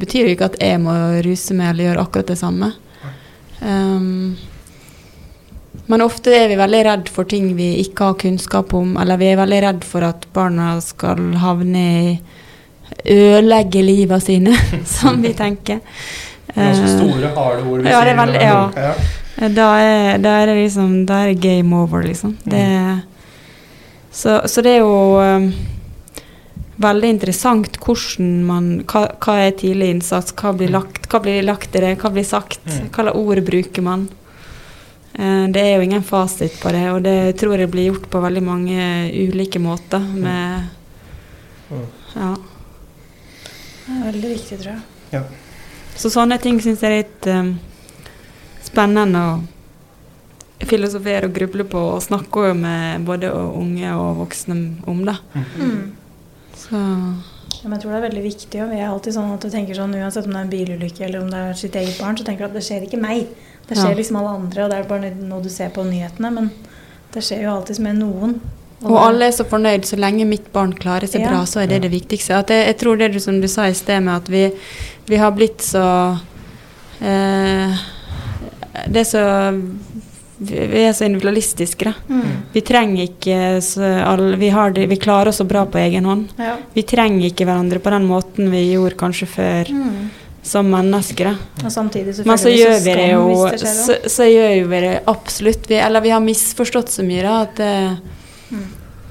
betyr jo ikke at jeg må ruse meg eller gjøre akkurat det samme. Um, men ofte er vi veldig redd for ting vi ikke har kunnskap om, eller vi er veldig redd for at barna skal havne i Ødelegge livet sine, som vi tenker. Ganske Eh, store, harde ord vi ja, det er veldig- ja. da er, da er det liksom Da er det game over, liksom. Det, så, så det er jo um, veldig interessant hvordan man hva, hva er tidlig innsats? Hva blir lagt, hva blir lagt i det? Hva blir sagt? Mm. Hva slags ord bruker man? Eh, det er jo ingen fasit på det, og det tror jeg blir gjort på veldig mange ulike måter med Mm. Ja. Det er veldig viktig, tror jeg. Så sånne ting syns jeg er litt um, spennende å filosofere og gruble på og snakke med både unge og voksne om. da. Mm. Så Ja, men jeg tror det er veldig viktig. Og vi er alltid sånn at du tenker sånn, Uansett om det er en bilulykke eller om det er sitt eget barn, så tenker du at det skjer ikke meg. Det skjer Ja. liksom alle andre, og det er bare noe du ser på nyhetene. Men det skjer jo alltid med noen. Og alle er så fornøyd så lenge mitt barn klarer seg Ja. bra, så er det det viktigste. At jeg, jeg tror det du, som du sa i sted, med at vi, vi har blitt så eh, Det er så vi er så individualistiske, da. Mm. Vi trenger ikke så alle, vi, har det, vi klarer oss så bra på egen hånd. Ja. Vi trenger ikke hverandre på den måten vi gjorde kanskje før Mm. som mennesker. da. Og samtidig så Men så gjør vi det jo så, så gjør vi det absolutt. Vi, eller vi har misforstått så mye da, at det, Mm.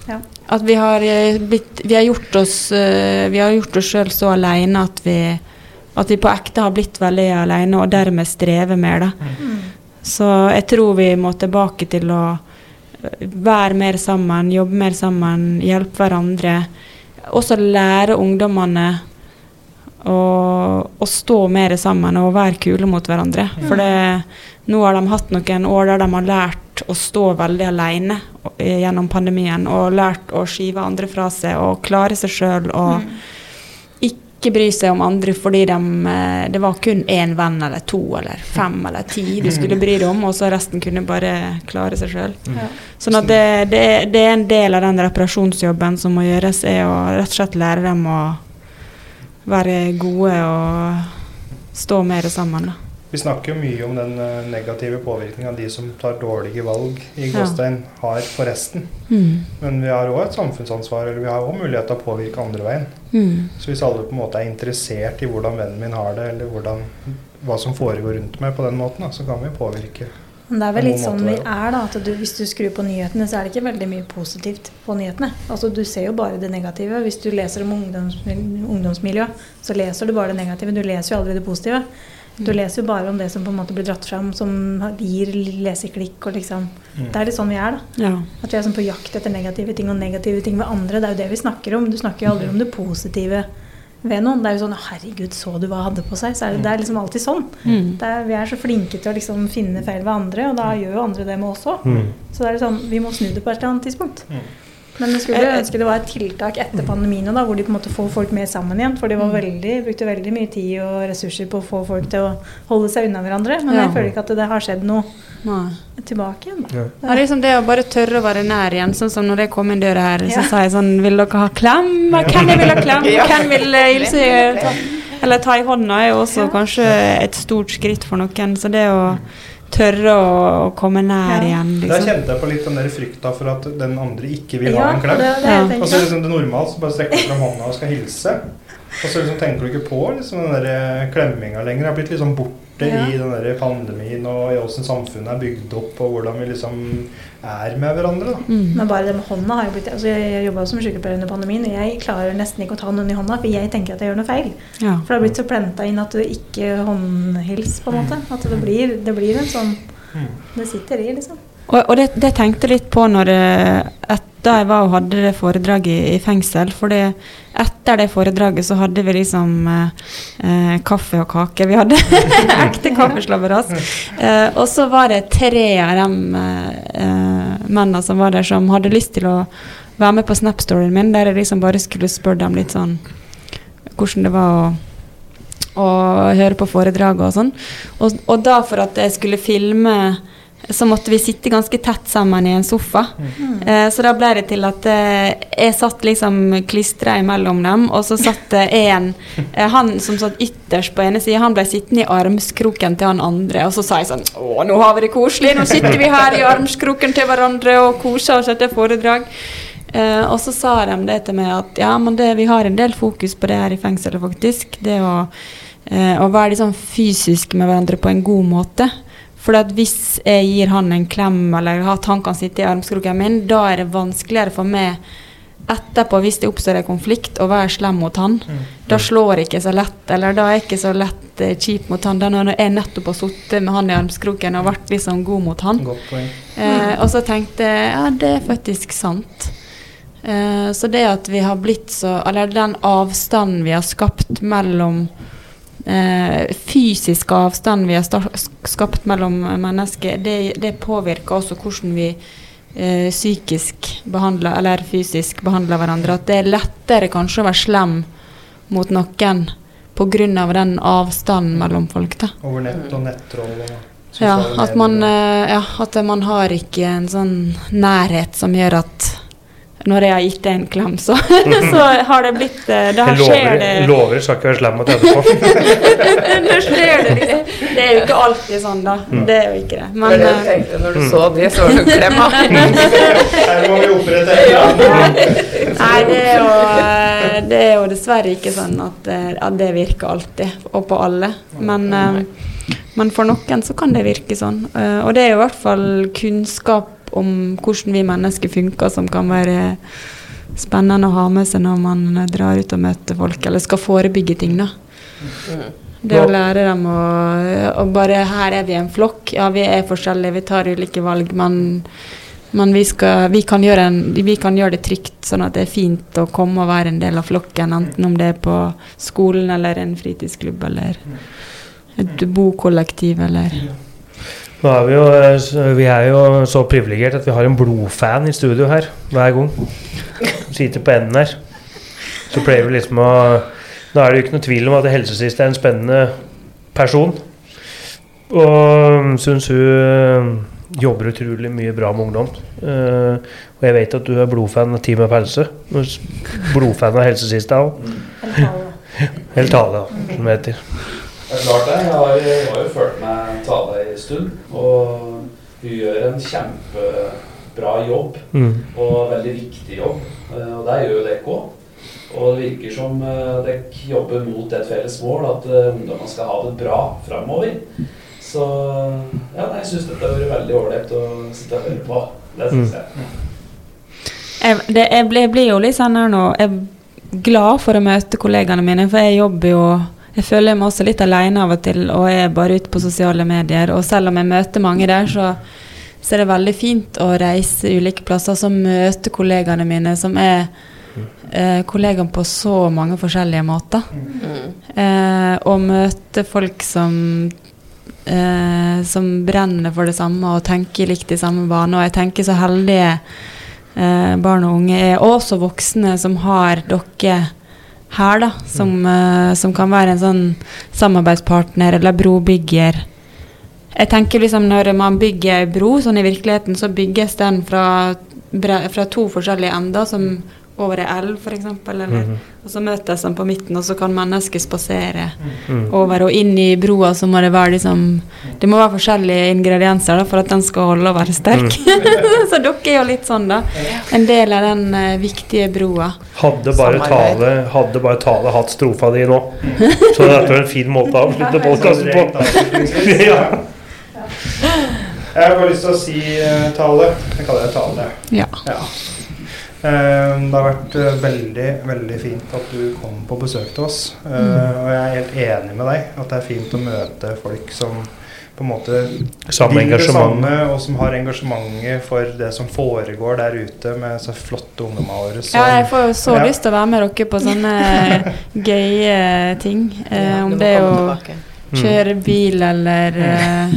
Ja. At vi har eh, blitt Vi har gjort oss eh, Vi har gjort oss sjøl så aleine at vi at vi på ekte har blitt veldig aleine, og dermed strever mer. da. Mm. Så jeg tror vi må tilbake til å eh, være mer sammen, jobbe mer sammen, hjelpe hverandre. Også lære ungdommene å, å stå mer sammen og være kule mot hverandre. For det, nå har de hatt noen år der de har lært å stå veldig alene gjennom pandemien, og lært å skyve andre fra seg og klare seg sjøl og Mm. ikke bry seg om andre fordi de, eh, det var kun én venn eller to eller fem eller ti du skulle bry deg om, og så resten kunne bare klare seg sjøl. Ja. Sånn at det, det, det er en del av den reparasjonsjobben som må gjøres, er å rett og slett lære dem å være gode og stå mer sammen. Da. Vi snakker jo mye om den eh, negative påvirkninga de som tar dårlige valg i Ja. Gåstein, har for resten. Men vi har òg et samfunnsansvar, eller vi har òg mulighet til å påvirke andre veien. Mm. Så hvis alle på en måte er interessert i hvordan vennen min har det, eller hvordan, hva som foregår rundt meg på den måten, da, så kan vi påvirke. Men det er vel litt sånn vi er, da. At du, hvis du skrur på nyhetene, så er det ikke veldig mye positivt på nyhetene. Altså Du ser jo bare det negative. Hvis du leser om ungdomsmil ungdomsmiljø, så leser du bare det negative. Du leser jo aldri det positive. Du leser jo bare om det som på en måte blir dratt fram, som gir leseklikk og liksom Mm. Det er litt sånn vi er, da. Ja. At vi er sånn på jakt etter negative ting og negative ting ved andre. Det er jo det vi snakker om. Du snakker jo aldri om det positive ved noen. Det er jo sånn 'Herregud, så du hva hadde på seg?' Så er det, det er liksom alltid sånn. Mm. Det er, vi er så flinke til å liksom finne feil ved andre, og da gjør jo andre det med oss òg. Mm. Så det er sånn, vi må snu det på et eller annet tidspunkt. Mm. Men jeg skulle Eh, eh. ønske det var et tiltak etter pandemien, da, hvor de på en måte får folk mer sammen igjen. For de var Mm. veldig, brukte veldig mye tid og ressurser på å få folk til å holde seg unna hverandre. Men Ja. jeg føler ikke at det har skjedd noe Nei. tilbake igjen. Ja. Ja, liksom det å bare tørre å være nær igjen. Sånn som når jeg kom inn døra her, så Ja. sa jeg sånn Vil dere ha klem? Hvem vil ha klem? Hvem vil eh, hilse? Ta, eller ta i hånda er jo også Ja. kanskje et stort skritt for noen. Så det å tørre å, komme nær Ja. igjen, Der liksom. kjente jeg på litt den der frykta for at den andre ikke vil Ja, ha en klem. det, det Ja. Og så liksom det normalt, så bare strekker du fram hånda og skal hilse. Og så liksom tenker du ikke på liksom den der eh, klemminga lenger. Det har blitt litt sånn borte Ja. i den der pandemien og i åssen samfunnet er bygd opp, og hvordan vi liksom er med hverandre. da. Mm. Men bare det med hånda har jo blitt altså Jeg, jeg jobba som sykepleier under pandemien, og jeg klarer nesten ikke å ta noen i hånda, for jeg tenker at jeg gjør noe feil. Ja. For det har blitt så plenta inn at du ikke håndhils, på en måte. At det blir, det blir en sånn Det sitter i, liksom. Og, og det, det tenkte litt på når eh, etter jeg var og hadde det foredraget i, fengsel. For etter det foredraget så hadde vi liksom eh, eh, kaffe og kake. Vi hadde ekte kaffeslabberas. Eh, og så var det tre av de eh, mennene som var der, som hadde lyst til å være med på Snap-storyen min, der jeg liksom bare skulle spørre dem litt sånn hvordan det var å og høre på foredraget og sånn. Og, og da for at jeg skulle filme, så måtte vi sitte ganske tett sammen i en sofa. Eh, så da ble det til at eh, jeg satt liksom klistra imellom dem, og så satt det en eh, Han som satt ytterst på ene sida, han ble sittende i armskroken til han andre, og så sa jeg sånn Å, nå har vi det koselig, nå sitter vi her i armskroken til hverandre og koser oss etter foredrag. Eh, og så sa de det til meg at ja, men det, vi har en del fokus på det her i fengselet, faktisk. Det å, eh, å være sånn fysisk med hverandre på en god måte. For at hvis jeg gir han en klem, eller at han kan sitte i armskroken min, da er det vanskeligere for meg etterpå, hvis det oppstår en konflikt, å være slem mot han. Da slår jeg ikke så lett, eller da er jeg ikke så lett eh, kjip mot han. Da når jeg nettopp har sittet med han i armskroken og vært liksom god mot han. Eh, og så tenkte jeg ja, det er faktisk sant. Eh, så det at vi har blitt så Eller den avstanden vi har skapt mellom eh, Fysisk avstand vi har skapt mellom mennesker, det, det påvirker også hvordan vi eh, psykisk behandler eller fysisk behandler hverandre. At det er lettere kanskje å være slem mot noen pga. den avstanden mellom folk. da. Over nett og nettroll og Ja, at man, eh, ja, at man har ikke en sånn nærhet som gjør at når jeg har gitt deg en klem, så, så har det blitt eh, Da skjer lover, det lover skal ikke være slem mot etterpå. Nå skjer det liksom. Det er jo ikke alltid sånn, da. Det er jo ikke det. Det Men det jeg eh, tenkte når du så det, så var det klemma. Her må vi opprette en. Nei, det er, jo, eh, det er jo dessverre ikke sånn at, at det virker alltid, og på alle. Men, men for noen så kan det virke sånn. Og det er jo i hvert fall kunnskap om hvordan vi mennesker funker, som kan være spennende å ha med seg når man drar ut og møter folk, eller skal forebygge ting, da. Det å lære dem å, å bare Her er vi en flokk. Ja, vi er forskjellige, vi tar ulike valg, men, men vi, skal, vi, kan en, vi kan gjøre det trygt, sånn at det er fint å komme og være en del av flokken. Enten om det er på skolen eller en fritidsklubb eller et bokollektiv eller Nå er vi, jo, eh, vi er jo så privilegert at vi har en blodfan i studio her hver gang. Sitter på enden her. Så pleier vi liksom å Nå er det jo ikke noe tvil om at helsesist er en spennende person. Og syns hun eh, jobber utrolig mye bra med ungdom. Uh, og jeg vet at du er blodfan av Team med pelse. Blodfan av helsesista òg. Eller tale. Som det heter. Det er klart det. Jeg har, jeg har jo følt med Tale en stund. Og hun gjør en kjempebra jobb, Mm. og veldig viktig jobb. Eh, Og det gjør dere òg. Og det virker som eh, dere jobber mot et felles mål, at eh, ungdommene skal ha det bra framover. Så ja, nei, jeg syns dette har vært veldig ålreit å sitte og høre på. Det syns Mm. jeg. jeg, det, jeg, blir, jeg blir jo litt sånn her nå Jeg er glad for å møte kollegaene mine, for jeg jobber jo jeg føler meg også litt alene av og til, og er bare ute på sosiale medier. Og selv om jeg møter mange der, så, så er det veldig fint å reise ulike plasser og møte kollegaene mine, som er eh, kollegaer på så mange forskjellige måter. Eh, og møte folk som eh, som brenner for det samme og tenker likt i samme bane. Og jeg tenker så heldige eh, barn og unge er, og også voksne, som har dere her, da. Som, eh, som kan være en sånn samarbeidspartner eller brobygger. Jeg tenker liksom Når man bygger ei bro, sånn i virkeligheten, så bygges den fra, fra to forskjellige ender, som over ei elv, f.eks. Eller Og så møtes de på midten, og så kan mennesker spasere over og inn i broa. Så må det være liksom Det må være forskjellige ingredienser da, for at den skal holde og være sterk. så dere er jo litt sånn, da. En del av den uh, viktige broa. Hadde bare, tale, hadde bare tale hatt strofa di nå. Så dette var en fin måte å avslutte podkasten på. ja. Jeg har bare lyst til å si uh, tale. Jeg kaller det tale. Ja. Ja. Eh, det har vært eh, veldig, veldig fint at du kom på besøk til oss. Eh, Og jeg er helt enig med deg at det er fint å møte folk som på en måte Samme vil det engasjement. samme, og som har engasjementet for det som foregår der ute med så flotte ungdommer våre. Ja, jeg får jo så Ja. lyst til å være med dere på sånne gøye ting. Eh, Ja, om det er å kjøre bil eller eh,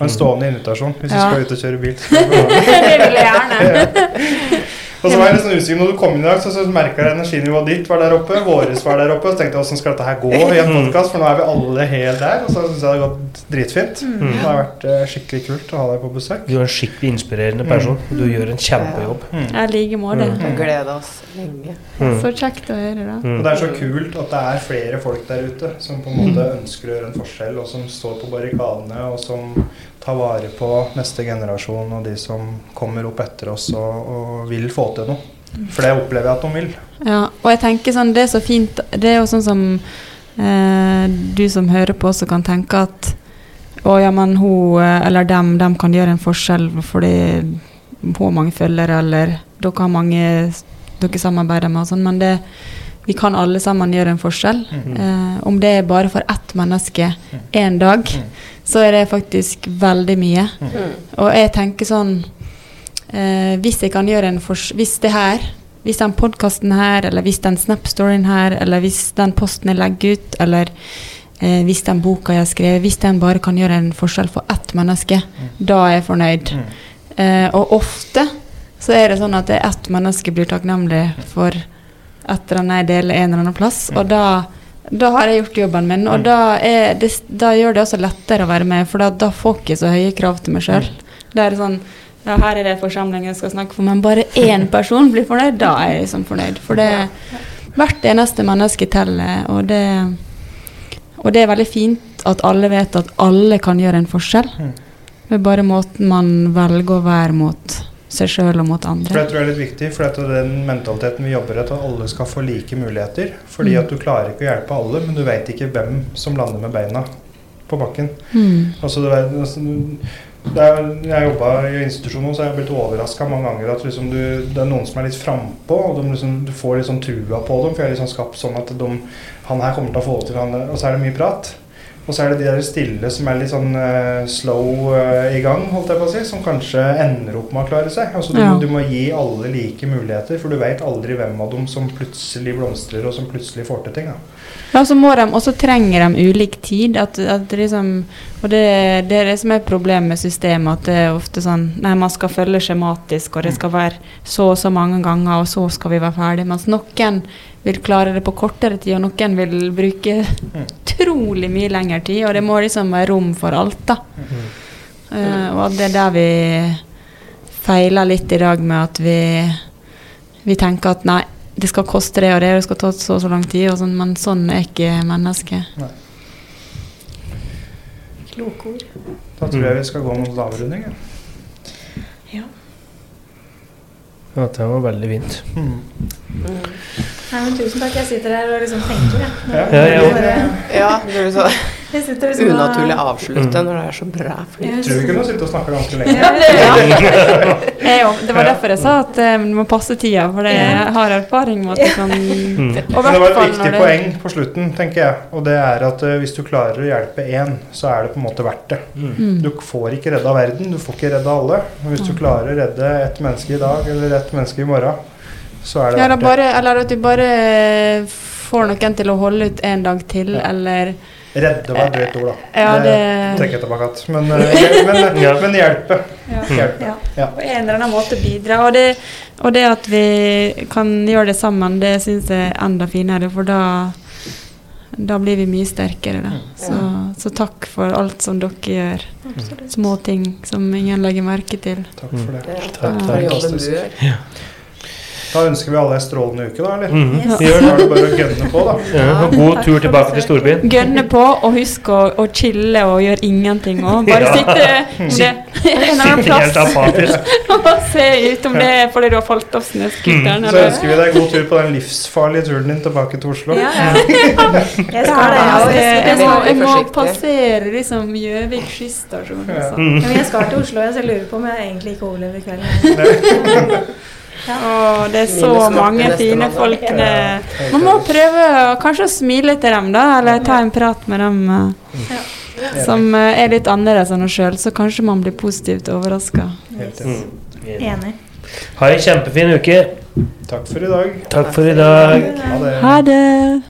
en stående invitasjon hvis Ja. du skal ut og kjøre bil. Det vil jeg gjerne. Og så var jeg litt sånn usikker når du kom inn i dag, så, så merka jeg energinivået ditt var der oppe. Våres var der oppe. Og så tenkte jeg åssen skal dette her gå i en podkast, for nå er vi alle helt der. Og så syns jeg det har gått dritfint. Mm. Det har vært uh, skikkelig kult å ha deg på besøk. Du er en skikkelig inspirerende person. Du gjør en kjempejobb. I like måte. Mm. Jeg gleder oss lenge. Mm. Så kjekt å høre, da. Og det er så kult at det er flere folk der ute som på en måte ønsker å gjøre en forskjell, og som står på barrikadene, og som tar vare på neste generasjon og de som kommer opp etter oss og, og vil få til noe. For det opplever jeg at de vil. Ja, og jeg tenker sånn, det er så fint Det er jo sånn som eh, du som hører på også kan tenke at å ja, men hun eh, eller dem, dem kan gjøre en forskjell fordi hun har mange følgere, eller dere har mange dere samarbeider med og sånn, men det vi kan alle sammen gjøre en forskjell. Eh, om det er bare for ett menneske én dag, så er det faktisk veldig mye. Mm. Og jeg tenker sånn eh, Hvis jeg kan gjøre en fors Hvis det her Hvis den podkasten her, eller hvis den Snap-storyen her, eller hvis den posten jeg legger ut, eller eh, hvis den boka jeg har skrevet Hvis den bare kan gjøre en forskjell for ett menneske, da er jeg fornøyd. Eh, og ofte så er det sånn at det ett menneske blir takknemlig for et eller annet jeg deler en eller annen plass, og da da har jeg gjort jobben min, og da, er det, da gjør det også lettere å være med, for da, da får jeg ikke så høye krav til meg sjøl. det er sånn ja, her er det forsamlingen jeg skal snakke for, men bare én person blir fornøyd, da er jeg liksom fornøyd. For det hvert eneste menneske teller, og det, og det er veldig fint at alle vet at alle kan gjøre en forskjell. Det er bare måten man velger å være mot seg sjøl og mot For andre. jeg tror det er litt viktig, for at den mentaliteten vi jobber etter, at alle skal få like muligheter. Fordi Mm. at du klarer ikke å hjelpe alle, men du veit ikke hvem som lander med beina på bakken. Mm. Altså, det er, altså, det er, jeg jobba i institusjon nå, så har jeg blitt overraska mange ganger at liksom du, det er noen som er litt frampå, og de liksom, du får litt sånn trua på dem. For jeg er liksom skapt sånn at de, han her kommer til å få det til, han, og så er det mye prat. Og så er det de der stille som er litt sånn uh, slow uh, i gang, holdt jeg på å si, som kanskje ender opp med å klare seg. Altså, du, Ja. du må gi alle like muligheter, for du veit aldri hvem av dem som plutselig blomstrer, og som plutselig får til ting. Da. Ja, så må de, og så trenger de ulik tid. At, at liksom, og det, det er det som er problemet med systemet. At det er ofte sånn Nei, man skal følge skjematisk, og det skal være så og så mange ganger, og så skal vi være ferdig. Mens noen vil klare det på kortere tid, og noen vil bruke utrolig mye lengre tid. Og det må liksom være rom for alt, da. Uh, og det er der vi feiler litt i dag, med at vi, vi tenker at nei, det skal koste det og det, og det skal ta så og så lang tid, sånn, men sånn er ikke mennesket. Kloke ord. Da tror jeg vi skal gå mot avrunding. ja. Ja, det var veldig fint. Mm. Nei, men tusen takk. Jeg sitter her og liksom tenker, jeg. Ja. Ja, jeg Ja, det blir så sitter liksom Unaturlig avslutte når det er så bra flyt. Jeg Tror vi kunne sitte og snakke ganske lenge. Ja, det, jeg, det var derfor jeg sa at eh, du må passe tida, for jeg har erfaring med at det kan Mm. Og det var et viktig det- poeng på slutten, tenker jeg. Og det er at eh, hvis du klarer å hjelpe én, så er det på en måte verdt det. Mm. Du får ikke redda verden, du får ikke redda alle. Men hvis du klarer å redde ett menneske i dag eller ett menneske i morgen, så er det Ja, verdt det. bare, eller at du bare får noen til å holde ut en dag til, Ja. eller Redde var et drøyt ord, da. Ja, det det trekker jeg tilbake igjen. Men, eh, men, Ja. men hjelpe. Ja. hjelpe. Ja. Ja. på en eller annen måte bidra. Og det, og det at vi kan gjøre det sammen, det syns jeg er enda finere, for da da blir vi mye sterkere, da. Så, så takk for alt som dere gjør. Små ting som ingen legger merke til. Takk for det. Takk, takk takk. Da ønsker vi alle en strålende uke, da, eller? Mhm. Yes. Da gjør det. er det bare å gønne på, da. Ja, god tur tilbake til storbyen. Gønne på, og husk å, å chille og gjøre ingenting òg. Bare Ja. sitte det, en annen Helt plass apatisk. og se ut om det er fordi du har falt av snøscooteren. Så ønsker vi deg god tur på den livsfarlige turen din tilbake til Oslo. Ja, ja. Jeg skal det. Ja, Altså, jeg, jeg, jeg, må, jeg må passere liksom Gjøvik skysstasjon. Ja. Altså. Mm. men jeg skal til Oslo, så jeg lurer på om jeg egentlig ikke overlever kvelden. Å, det er så mange fine folk. Det. Man må prøve å kanskje å smile til dem, da, eller ta en prat med dem eh, som eh, er litt annerledes enn oss sjøl, så kanskje man blir positivt overraska. Enig. Mm. Ha en kjempefin uke. Takk for i dag. Takk for i dag. Ha det!